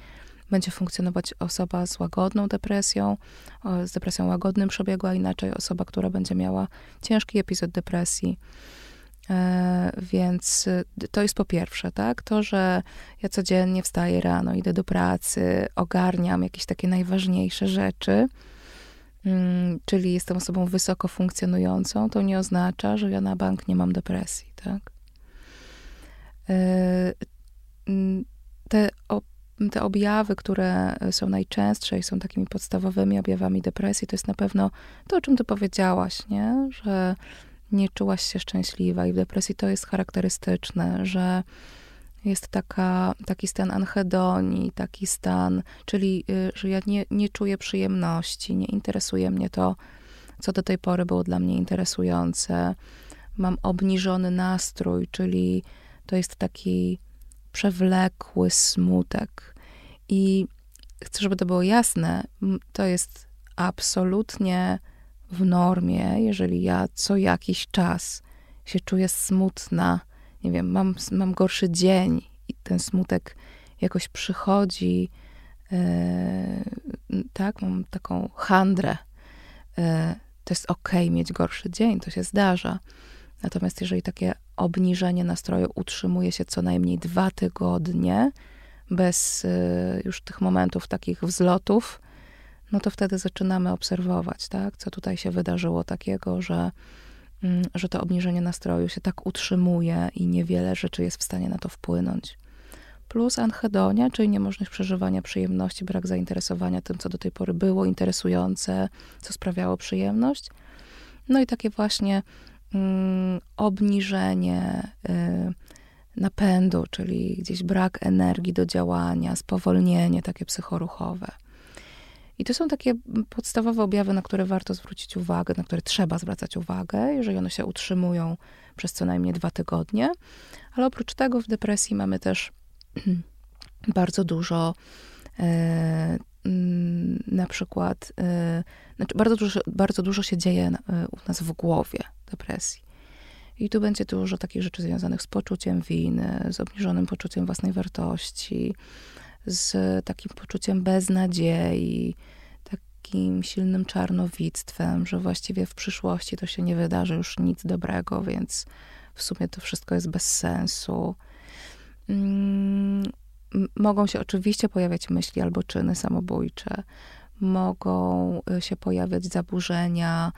będzie funkcjonować osoba z łagodną depresją, z depresją łagodnym przebiegu, a inaczej osoba, która będzie miała ciężki epizod depresji. E, więc y, to jest po pierwsze, tak? To, że ja codziennie wstaję rano, idę do pracy, ogarniam jakieś takie najważniejsze rzeczy, czyli jestem osobą wysoko funkcjonującą, to nie oznacza, że ja na bank nie mam depresji, tak? E, mm, te, te objawy, które są najczęstsze i są takimi podstawowymi objawami depresji, to jest na pewno to, o czym ty powiedziałaś, nie? Że nie czułaś się szczęśliwa i w depresji to jest charakterystyczne, że jest taka, taki stan anhedonii, taki stan, czyli y, że ja nie, nie czuję przyjemności, nie interesuje mnie to, co do tej pory było dla mnie interesujące. Mam obniżony nastrój, czyli to jest taki przewlekły smutek. I chcę, żeby to było jasne, to jest absolutnie w normie, jeżeli ja co jakiś czas się czuję smutna, nie wiem, mam, mam gorszy dzień i ten smutek jakoś przychodzi, e, tak, mam taką handrę, e, to jest ok mieć gorszy dzień, to się zdarza. Natomiast jeżeli takie obniżenie nastroju utrzymuje się co najmniej dwa tygodnie, bez e, już tych momentów takich wzlotów, no to wtedy zaczynamy obserwować, tak, co tutaj się wydarzyło takiego, że, że to obniżenie nastroju się tak utrzymuje i niewiele rzeczy jest w stanie na to wpłynąć. Plus anhedonia, czyli niemożność przeżywania przyjemności, brak zainteresowania tym, co do tej pory było interesujące, co sprawiało przyjemność. No i takie właśnie mm, obniżenie y, napędu, czyli gdzieś brak energii do działania, spowolnienie takie psychoruchowe. I to są takie podstawowe objawy, na które warto zwrócić uwagę, na które trzeba zwracać uwagę, jeżeli one się utrzymują przez co najmniej dwa tygodnie. Ale oprócz tego w depresji mamy też bardzo dużo e, na przykład, e, znaczy bardzo, dużo, bardzo dużo się dzieje e, u nas w głowie depresji. I tu będzie dużo takich rzeczy związanych z poczuciem winy, z obniżonym poczuciem własnej wartości, z takim poczuciem beznadziei, takim silnym czarnowictwem, że właściwie w przyszłości to się nie wydarzy już nic dobrego, więc w sumie to wszystko jest bez sensu. Mm, mogą się oczywiście pojawiać myśli albo czyny samobójcze, mogą y, się pojawiać zaburzenia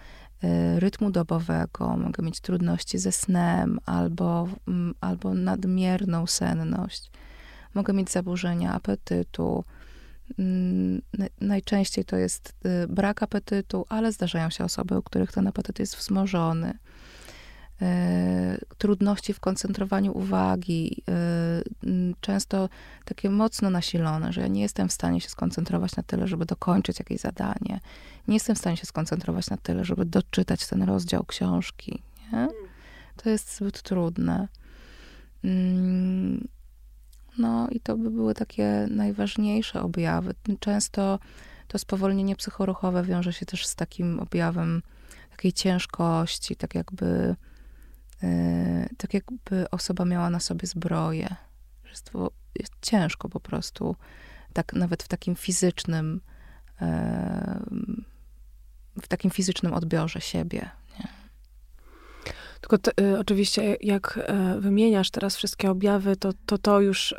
y, rytmu dobowego, mogę mieć trudności ze snem albo, mm, albo nadmierną senność mogę mieć zaburzenia apetytu. Mm, najczęściej to jest y, brak apetytu, ale zdarzają się osoby, u których ten apetyt jest wzmożony. trudności w koncentrowaniu uwagi, często takie mocno nasilone, że ja nie jestem w stanie się skoncentrować na tyle, żeby dokończyć jakieś zadanie. Nie jestem w stanie się skoncentrować na tyle, żeby doczytać ten rozdział książki. Nie? To jest zbyt trudne. No i to by były takie najważniejsze objawy. Często to spowolnienie psychoruchowe wiąże się też z takim objawem takiej ciężkości, tak jakby, yy, tak jakby osoba miała na sobie zbroję. Jest, jest ciężko po prostu, tak nawet w takim fizycznym, yy, w takim fizycznym odbiorze siebie. Tylko y, oczywiście, jak y, wymieniasz teraz wszystkie objawy, to to, to już y,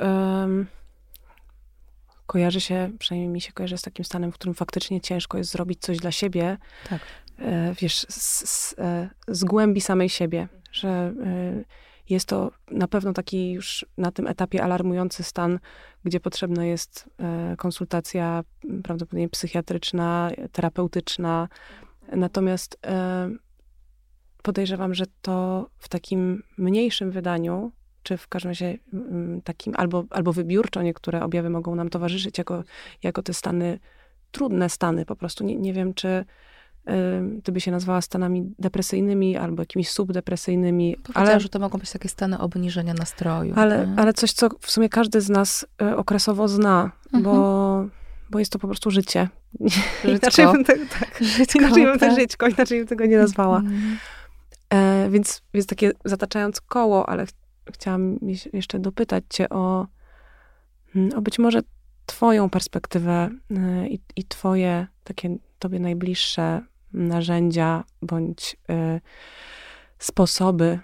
kojarzy się, przynajmniej mi się kojarzy z takim stanem, w którym faktycznie ciężko jest zrobić coś dla siebie. Tak. E, wiesz, z, z, e, z głębi samej siebie, że e, jest to na pewno taki już na tym etapie alarmujący stan, gdzie potrzebna jest konsultacja prawdopodobnie psychiatryczna, terapeutyczna. Natomiast podejrzewam, że to w takim mniejszym wydaniu, czy w każdym razie takim, albo, albo wybiórczo niektóre objawy mogą nam towarzyszyć jako, jako te stany, trudne stany po prostu. Nie, nie wiem, czy ty by się nazwała stanami depresyjnymi albo jakimiś subdepresyjnymi. ale że to mogą być takie stany obniżenia nastroju. Ale, ale coś, co w sumie każdy z nas e, okresowo zna, mhm. bo, bo jest to po prostu życie. Inaczej bym, te, tak, Żyćko, inaczej bym tak. żyćko, inaczej bym tego nie nazwała. Mhm. E, więc, więc takie zataczając koło, ale ch chciałam jeszcze dopytać cię o, mm, o być może twoją perspektywę e, i, i twoje takie tobie najbliższe narzędzia bądź y, sposoby,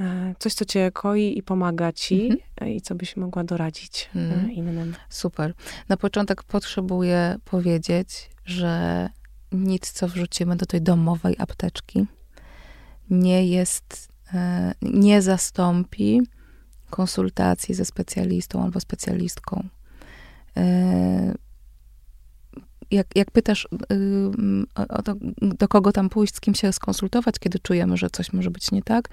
y, coś, co cię koi i pomaga ci mhm. i co byś mogła doradzić mhm. innym. Super. Na początek potrzebuję powiedzieć, że nic, co wrzucimy do tej domowej apteczki, nie jest, nie zastąpi konsultacji ze specjalistą albo specjalistką. Jak, jak pytasz, yy, o to, do kogo tam pójść, z kim się skonsultować, kiedy czujemy, że coś może być nie tak,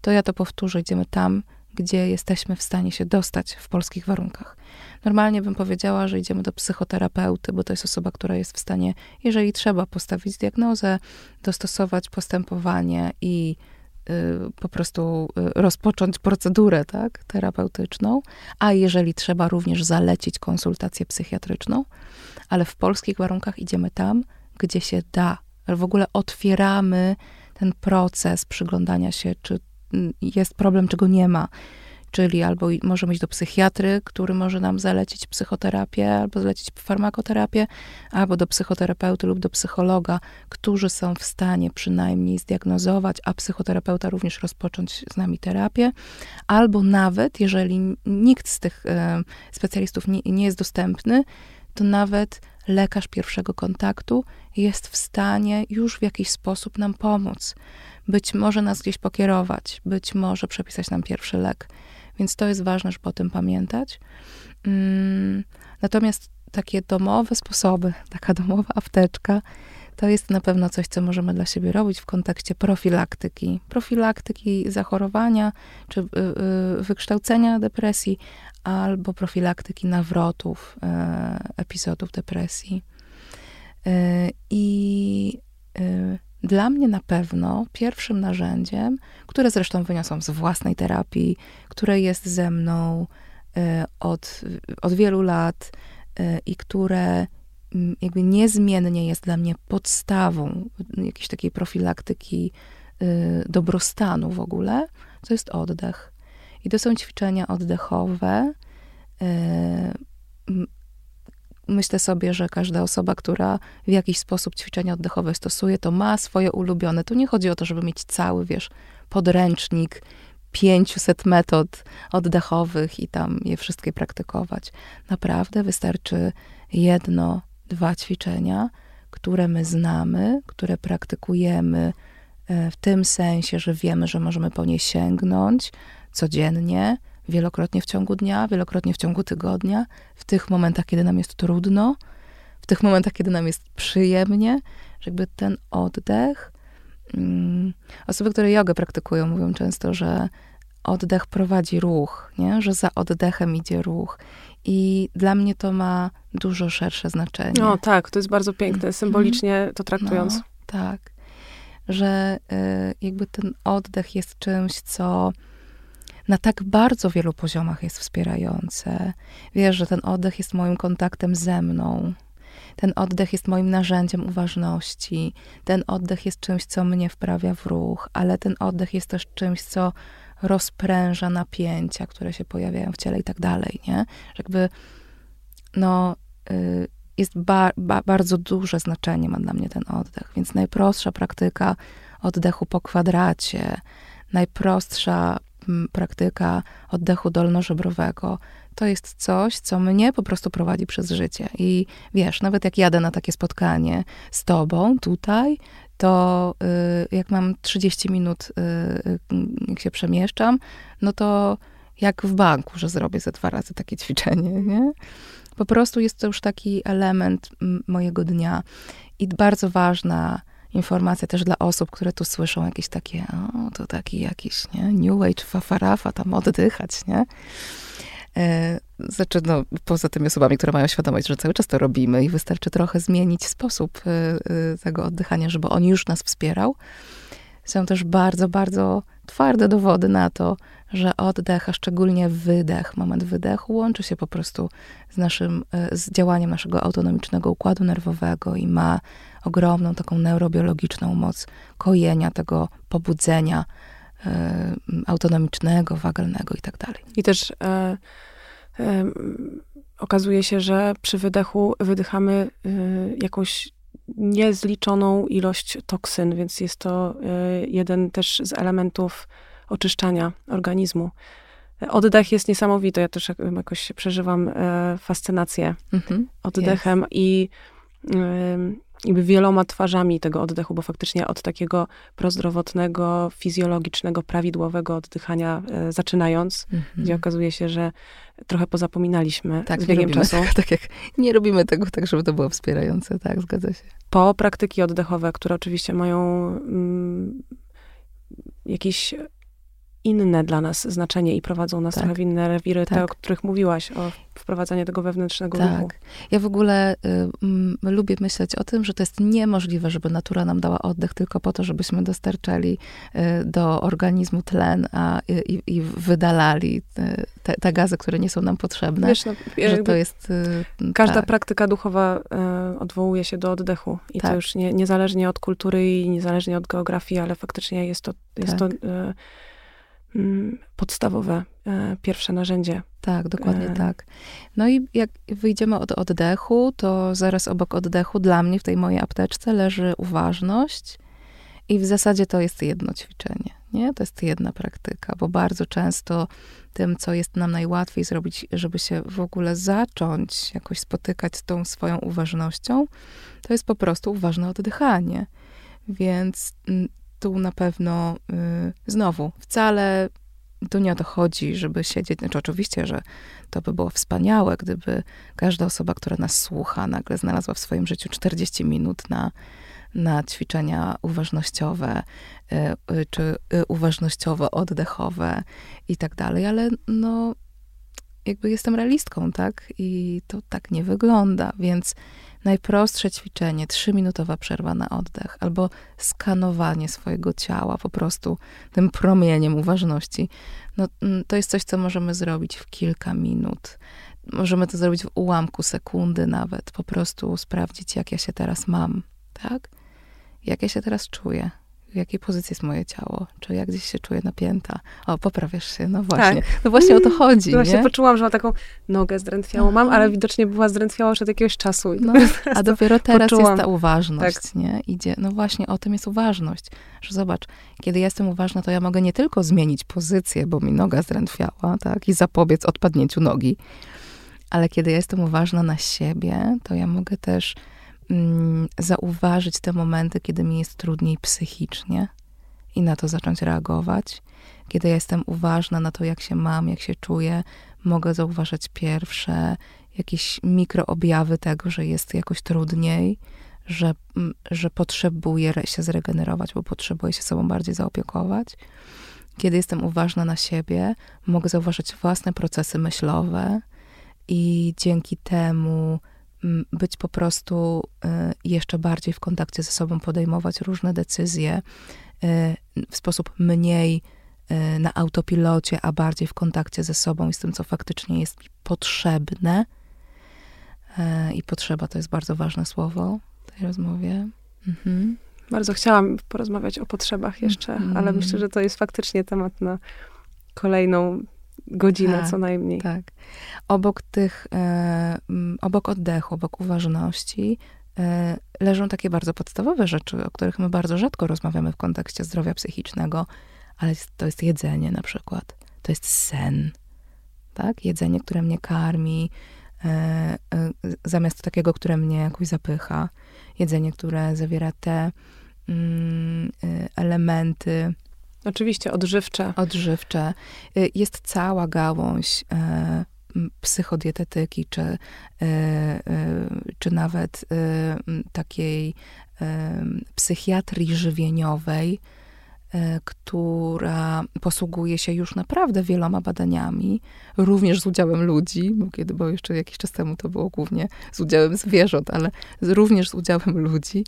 to ja to powtórzę, idziemy tam, gdzie jesteśmy w stanie się dostać w polskich warunkach. Normalnie bym powiedziała, że idziemy do psychoterapeuty, bo to jest osoba, która jest w stanie, jeżeli trzeba, postawić diagnozę, dostosować postępowanie i y, po prostu y, rozpocząć procedurę tak, terapeutyczną, a jeżeli trzeba, również zalecić konsultację psychiatryczną ale w polskich warunkach idziemy tam, gdzie się da. W ogóle otwieramy ten proces przyglądania się, czy jest problem, czego nie ma. Czyli albo możemy iść do psychiatry, który może nam zalecić psychoterapię, albo zalecić farmakoterapię, albo do psychoterapeuty lub do psychologa, którzy są w stanie przynajmniej zdiagnozować, a psychoterapeuta również rozpocząć z nami terapię. Albo nawet, jeżeli nikt z tych e, specjalistów nie, nie jest dostępny, to nawet lekarz pierwszego kontaktu jest w stanie już w jakiś sposób nam pomóc. Być może nas gdzieś pokierować, być może przepisać nam pierwszy lek. Więc to jest ważne, żeby o tym pamiętać. Mm, natomiast takie domowe sposoby, taka domowa apteczka, to jest na pewno coś, co możemy dla siebie robić w kontekście profilaktyki. Profilaktyki zachorowania czy y, y, wykształcenia depresji, albo profilaktyki nawrotów, e, epizodów depresji. E, I e, dla mnie na pewno pierwszym narzędziem, które zresztą wyniosłam z własnej terapii, które jest ze mną od, od wielu lat i które jakby niezmiennie jest dla mnie podstawą jakiejś takiej profilaktyki dobrostanu w ogóle, to jest oddech. I to są ćwiczenia oddechowe. Myślę sobie, że każda osoba, która w jakiś sposób ćwiczenia oddechowe stosuje, to ma swoje ulubione. Tu nie chodzi o to, żeby mieć cały, wiesz, podręcznik 500 metod oddechowych i tam je wszystkie praktykować. Naprawdę wystarczy jedno, dwa ćwiczenia, które my znamy, które praktykujemy e, w tym sensie, że wiemy, że możemy po nie sięgnąć, codziennie, wielokrotnie w ciągu dnia, wielokrotnie w ciągu tygodnia, w tych momentach, kiedy nam jest trudno, w tych momentach, kiedy nam jest przyjemnie, że jakby ten oddech mm, osoby, które jogę praktykują, mówią często, że oddech prowadzi ruch, nie? że za oddechem idzie ruch. I dla mnie to ma dużo szersze znaczenie. No tak, to jest bardzo piękne, mhm. symbolicznie to traktując. No, tak, że y, jakby ten oddech jest czymś, co na tak bardzo wielu poziomach jest wspierające. Wiesz, że ten oddech jest moim kontaktem ze mną. Ten oddech jest moim narzędziem uważności. Ten oddech jest czymś, co mnie wprawia w ruch, ale ten oddech jest też czymś, co rozpręża napięcia, które się pojawiają w ciele i tak dalej, nie? Jakby, no, y, jest ba, ba, bardzo duże znaczenie ma dla mnie ten oddech, więc najprostsza praktyka oddechu po kwadracie, najprostsza praktyka oddechu dolnożebrowego, to jest coś, co mnie po prostu prowadzi przez życie. I wiesz, nawet jak jadę na takie spotkanie z tobą tutaj, to y, jak mam 30 minut, y, y, jak się przemieszczam, no to jak w banku, że zrobię ze dwa razy takie ćwiczenie, nie? Po prostu jest to już taki element mojego dnia. I bardzo ważna informacja też dla osób, które tu słyszą jakieś takie, o, to taki jakiś, nie? New Age, fafarafa, tam oddychać, nie? E, znaczy, no, poza tymi osobami, które mają świadomość, że cały czas to robimy i wystarczy trochę zmienić sposób e, e, tego oddychania, żeby on już nas wspierał. Są też bardzo, bardzo twarde dowody na to, że oddech, a szczególnie wydech, moment wydechu, łączy się po prostu z naszym, z działaniem naszego autonomicznego układu nerwowego i ma ogromną taką neurobiologiczną moc kojenia tego pobudzenia e, autonomicznego, wagalnego i tak dalej. I też e, e, okazuje się, że przy wydechu wydychamy jakąś niezliczoną ilość toksyn, więc jest to jeden też z elementów oczyszczania organizmu. Oddech jest niesamowity. Ja też jakoś przeżywam fascynację mhm, oddechem jest. i jakby wieloma twarzami tego oddechu, bo faktycznie od takiego prozdrowotnego, fizjologicznego, prawidłowego oddychania e, zaczynając, mm -hmm. gdzie okazuje się, że trochę pozapominaliśmy tak, z biegiem czasu. Tego, tak jak nie robimy tego tak, żeby to było wspierające, tak, zgadza się. Po praktyki oddechowe, które oczywiście mają mm, jakiś inne dla nas znaczenie i prowadzą nas tak. trochę w inne rewiry, tak. te, o których mówiłaś, o wprowadzaniu tego wewnętrznego tak. ruchu. Ja w ogóle y, m, lubię myśleć o tym, że to jest niemożliwe, żeby natura nam dała oddech tylko po to, żebyśmy dostarczali y, do organizmu tlen a, i, i wydalali y, te, te, gazy, które nie są nam potrzebne. Wiesz, no, że to jest... Y, każda tak. praktyka duchowa y, odwołuje się do oddechu i to tak. już nie, niezależnie od kultury i niezależnie od geografii, ale faktycznie jest to, jest to y, podstawowe e, pierwsze narzędzie. Tak, dokładnie e... tak. No i jak wyjdziemy od oddechu, to zaraz obok oddechu dla mnie w tej mojej apteczce leży uważność i w zasadzie to jest jedno ćwiczenie, nie? To jest jedna praktyka, bo bardzo często tym, co jest nam najłatwiej zrobić, żeby się w ogóle zacząć jakoś spotykać z tą swoją uważnością, to jest po prostu uważne oddychanie. Więc mm, tu na pewno y, znowu wcale tu nie o to chodzi, żeby siedzieć. Znaczy, oczywiście, że to by było wspaniałe, gdyby każda osoba, która nas słucha, nagle znalazła w swoim życiu 40 minut na, na ćwiczenia uważnościowe, y, y, czy y, uważnościowo-oddechowe i tak dalej, ale no, jakby jestem realistką, tak? I to tak nie wygląda, więc najprostsze ćwiczenie, trzyminutowa przerwa na oddech, albo skanowanie swojego ciała po prostu tym promieniem uważności, no, mm, to jest coś, co możemy zrobić w kilka minut. Możemy to zrobić w ułamku sekundy nawet, po prostu sprawdzić, jak ja się teraz mam, tak? Jak ja się teraz czuję w jakiej pozycji jest moje ciało, czy jak gdzieś się czuję napięta. O, poprawiasz się, no właśnie. Tak. No właśnie o to chodzi, no Właśnie poczułam, że mam taką nogę zdrętwiałą mam, ale widocznie była zdrętwiała już od jakiegoś czasu. No, a dopiero teraz poczułam. jest ta uważność, tak. nie? Idzie, no właśnie o tym jest uważność, że zobacz, kiedy jestem uważna, to ja mogę nie tylko zmienić pozycję, bo mi noga zdrętwiała, tak, i zapobiec odpadnięciu nogi, ale kiedy jestem uważna na siebie, to ja mogę też mm, zauważyć te momenty, kiedy mi jest trudniej psychicznie i na to zacząć reagować. Kiedy jestem uważna na to, jak się mam, jak się czuję, mogę zauważać pierwsze jakieś mikroobjawy tego, że jest jakoś trudniej, że, że potrzebuję się zregenerować, bo potrzebuję się sobą bardziej zaopiekować. Kiedy jestem uważna na siebie, mogę zauważyć własne procesy myślowe i dzięki temu być po prostu y, jeszcze bardziej w kontakcie ze sobą, podejmować różne decyzje y, w sposób mniej y, na autopilocie, a bardziej w kontakcie ze sobą i z tym, co faktycznie jest mi potrzebne. I potrzeba to jest bardzo ważne słowo w tej rozmowie. Mhm. Bardzo chciałam porozmawiać o potrzebach jeszcze, mm. ale myślę, że to jest faktycznie temat na kolejną godzinę tak, co najmniej. Tak. Obok tych, e, obok oddechu, obok uważności e, leżą takie bardzo podstawowe rzeczy, o których my bardzo rzadko rozmawiamy w kontekście zdrowia psychicznego, ale to jest jedzenie na przykład. To jest sen. Tak? Jedzenie, które mnie karmi, e, e, zamiast takiego, które mnie jakoś zapycha. Jedzenie, które zawiera te mm, e, elementy, Oczywiście, odżywcze. Odżywcze. Y, jest cała gałąź e, psychodietetyki, czy, e, e, czy nawet takiej psychiatrii żywieniowej, która posługuje się już naprawdę wieloma badaniami, również z udziałem ludzi, bo, kiedy, bo jeszcze jakiś czas temu to było głównie z udziałem zwierząt, ale również z udziałem ludzi,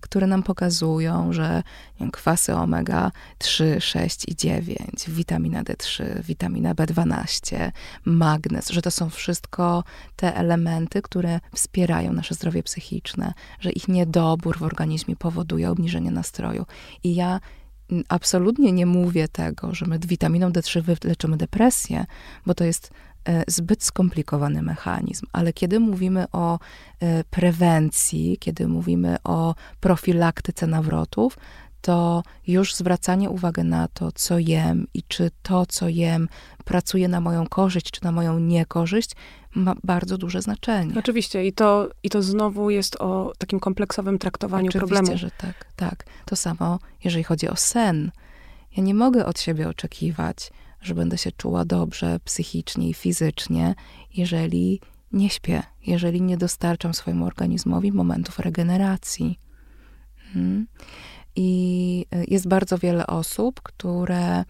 które nam pokazują, że kwasy omega 3, 6 i 9, witamina D3, witamina B12, magnez, że to są wszystko te elementy, które wspierają nasze zdrowie psychiczne, że ich niedobór w organizmie powoduje obniżenie nastroju. I ja absolutnie nie mówię tego, że my witaminą D3 wyleczymy depresję, bo to jest E, zbyt skomplikowany mechanizm, ale kiedy mówimy o e, prewencji, kiedy mówimy o profilaktyce nawrotów, to już zwracanie uwagi na to, co jem i czy to, co jem, pracuje na moją korzyść, czy na moją niekorzyść, ma bardzo duże znaczenie. Oczywiście, i to, i to znowu jest o takim kompleksowym traktowaniu Oczywiście, problemu. że tak, tak. To samo, jeżeli chodzi o sen. Ja nie mogę od siebie oczekiwać, że będę się czuła dobrze psychicznie i fizycznie, jeżeli nie śpię, jeżeli nie dostarczam swojemu organizmowi momentów regeneracji. Hmm. I y, jest bardzo wiele osób, które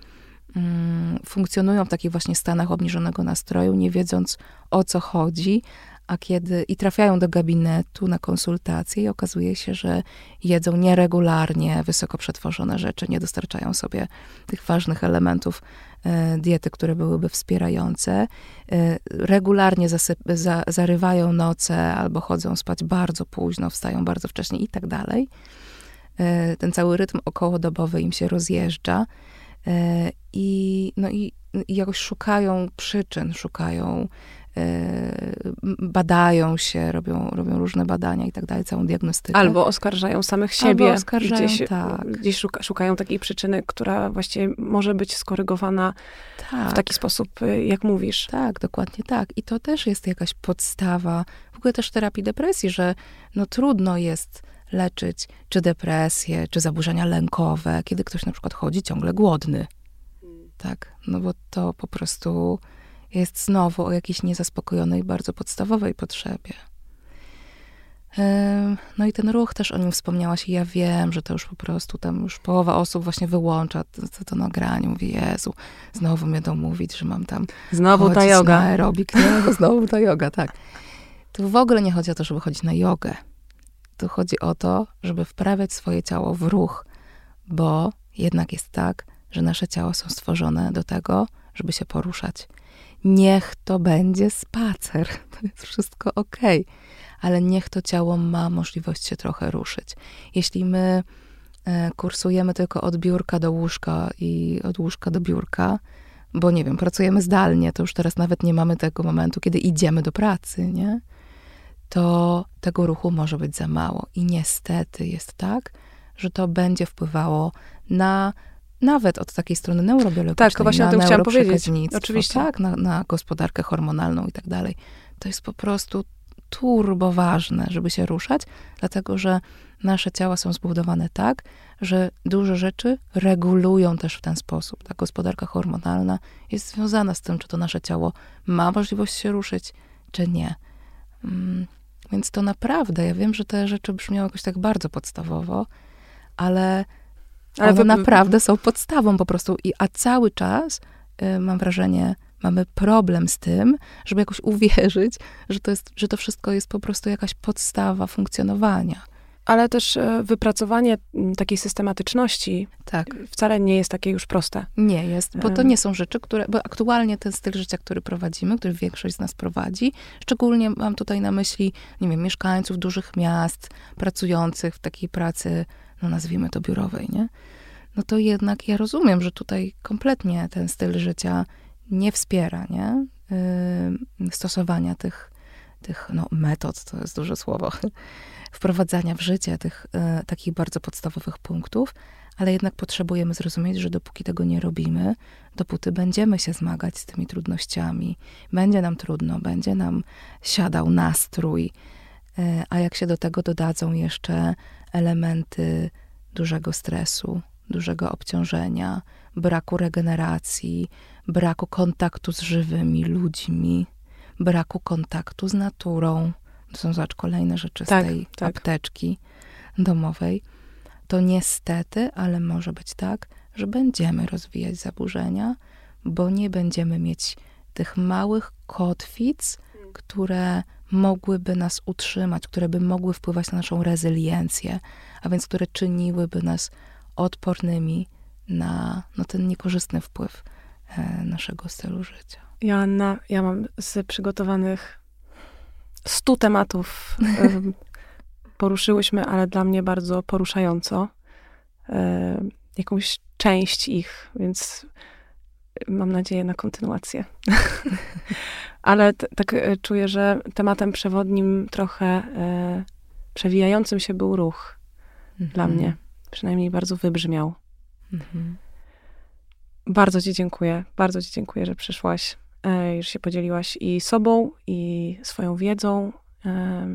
mm, funkcjonują w takich właśnie stanach obniżonego nastroju, nie wiedząc o co chodzi, a kiedy i trafiają do gabinetu na konsultacje i okazuje się, że jedzą nieregularnie wysoko przetworzone rzeczy, nie dostarczają sobie tych ważnych elementów e, diety, które byłyby wspierające. E, regularnie zasyp, za, zarywają noce albo chodzą spać bardzo późno, wstają bardzo wcześnie i tak dalej. E, ten cały rytm okołodobowy im się rozjeżdża i, no i, i jakoś szukają przyczyn, szukają badają się, robią, robią różne badania i tak dalej, całą diagnostykę. Albo oskarżają samych siebie. Albo oskarżają, gdzieś, tak. gdzieś szuka, szukają takiej przyczyny, która właściwie może być skorygowana tak. w taki sposób, y, jak mówisz. Tak, dokładnie tak. I to też jest jakaś podstawa, w ogóle też terapii depresji, że no trudno jest leczyć czy depresję, czy zaburzenia lękowe, kiedy ktoś na przykład chodzi ciągle głodny. Tak, no bo to po prostu jest znowu o jakiejś niezaspokojonej, bardzo podstawowej potrzebie. No i ten ruch też o nim wspomniałaś i ja wiem, że to już po prostu tam już połowa osób właśnie wyłącza to, to, to nagranie. Mówi, Jezu, znowu mnie mówić, że mam tam Znowu ta yoga. Na aerobik. Nie, znowu ta yoga, tak. Tu w ogóle nie chodzi o to, żeby chodzić na jogę. Tu chodzi o to, żeby wprawiać swoje ciało w ruch, bo jednak jest tak, że nasze ciała są stworzone do tego, żeby się poruszać niech to będzie spacer. To jest wszystko ok, ale niech to ciało ma możliwość się trochę ruszyć. Jeśli my e, kursujemy tylko od biurka do łóżka i od łóżka do biurka, bo nie wiem, pracujemy zdalnie, to już teraz nawet nie mamy tego momentu, kiedy idziemy do pracy, nie? To tego ruchu może być za mało. I niestety jest tak, że to będzie wpływało na nawet od takiej strony neurobiologicznej, tak, właśnie na o tym chciałam powiedzieć. Oczywiście. Tak, na, na gospodarkę hormonalną i tak dalej. To jest po prostu turbo ważne, żeby się ruszać, dlatego że nasze ciała są zbudowane tak, że duże rzeczy regulują też w ten sposób. Ta gospodarka hormonalna jest związana z tym, czy to nasze ciało ma możliwość się ruszyć, czy nie. Mm, Więc to naprawdę, ja wiem, że te rzeczy brzmią jakoś tak bardzo podstawowo, ale, ale one wy... naprawdę są podstawą po prostu. I, a cały czas y, mam wrażenie, mamy problem z tym, żeby jakoś uwierzyć, że to, jest, że to wszystko jest po prostu jakaś podstawa funkcjonowania. Ale też e, wypracowanie takiej systematyczności tak. wcale nie jest takie już proste. Nie jest, bo to nie są rzeczy, które, bo aktualnie ten styl życia, który prowadzimy, który większość z nas prowadzi, szczególnie mam tutaj na myśli, nie wiem, mieszkańców dużych miast, pracujących w takiej pracy, no nazwijmy to biurowej, nie? No to jednak ja rozumiem, że tutaj kompletnie ten styl życia nie wspiera, nie? Yy, stosowania tych, tych no, metod, to jest duże słowo, wprowadzania w życie tych yy, takich bardzo podstawowych punktów, ale jednak potrzebujemy zrozumieć, że dopóki tego nie robimy, dopóty będziemy się zmagać z tymi trudnościami, będzie nam trudno, będzie nam siadał nastrój, yy, a jak się do tego dodadzą jeszcze elementy dużego stresu, dużego obciążenia, braku regeneracji, braku kontaktu z żywymi ludźmi, braku kontaktu z naturą. To są zobacz kolejne rzeczy tak, z tej tak. apteczki domowej. To niestety, ale może być tak, że będziemy rozwijać zaburzenia, bo nie będziemy mieć tych małych kotwic, które mogłyby nas utrzymać, które by mogły wpływać na naszą rezyliencję, a więc które czyniłyby nas odpornymi na no, ten niekorzystny wpływ e, naszego stylu życia. Joanna, ja mam z przygotowanych stu tematów poruszyłyśmy, ale dla mnie bardzo poruszająco e, jakąś część ich, więc mam nadzieję na kontynuację. ale tak e, czuję, że tematem przewodnim trochę przewijającym się był ruch mhm. dla mnie. Przynajmniej bardzo wybrzmiał. Mhm. Bardzo Ci dziękuję. Bardzo Ci dziękuję, że przyszłaś, e, że się podzieliłaś i sobą, i swoją wiedzą e,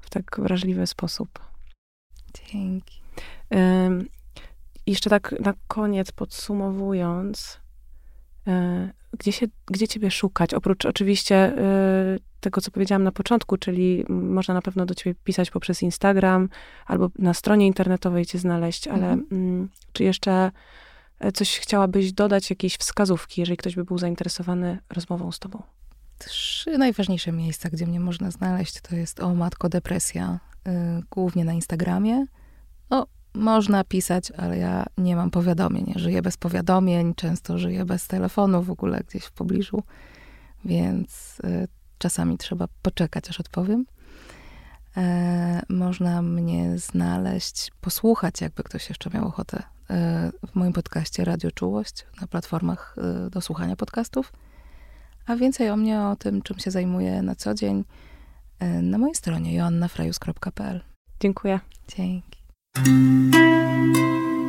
w tak wrażliwy sposób. Dzięki. E, jeszcze tak na koniec podsumowując, e, gdzie, się, gdzie ciebie szukać? Oprócz oczywiście y, tego, co powiedziałam na początku, czyli można na pewno do ciebie pisać poprzez Instagram albo na stronie internetowej cię znaleźć, ale mhm. y, czy jeszcze e, coś chciałabyś dodać, jakieś wskazówki, jeżeli ktoś by był zainteresowany rozmową z tobą? Trzy najważniejsze miejsca, gdzie mnie można znaleźć, to jest o matko depresja, y, głównie na Instagramie. No, można pisać, ale ja nie mam powiadomień. Żyję bez powiadomień, często żyję bez telefonu w ogóle gdzieś w pobliżu, więc y, czasami trzeba poczekać, aż odpowiem. E, można mnie znaleźć, posłuchać, jakby ktoś jeszcze miał ochotę, e, w moim podcaście Radio Czułość na platformach e, do słuchania podcastów. A więcej o mnie, o tym, czym się zajmuję na co dzień, e, na mojej stronie joannafrajus.pl. Dziękuję. Dzięki. Música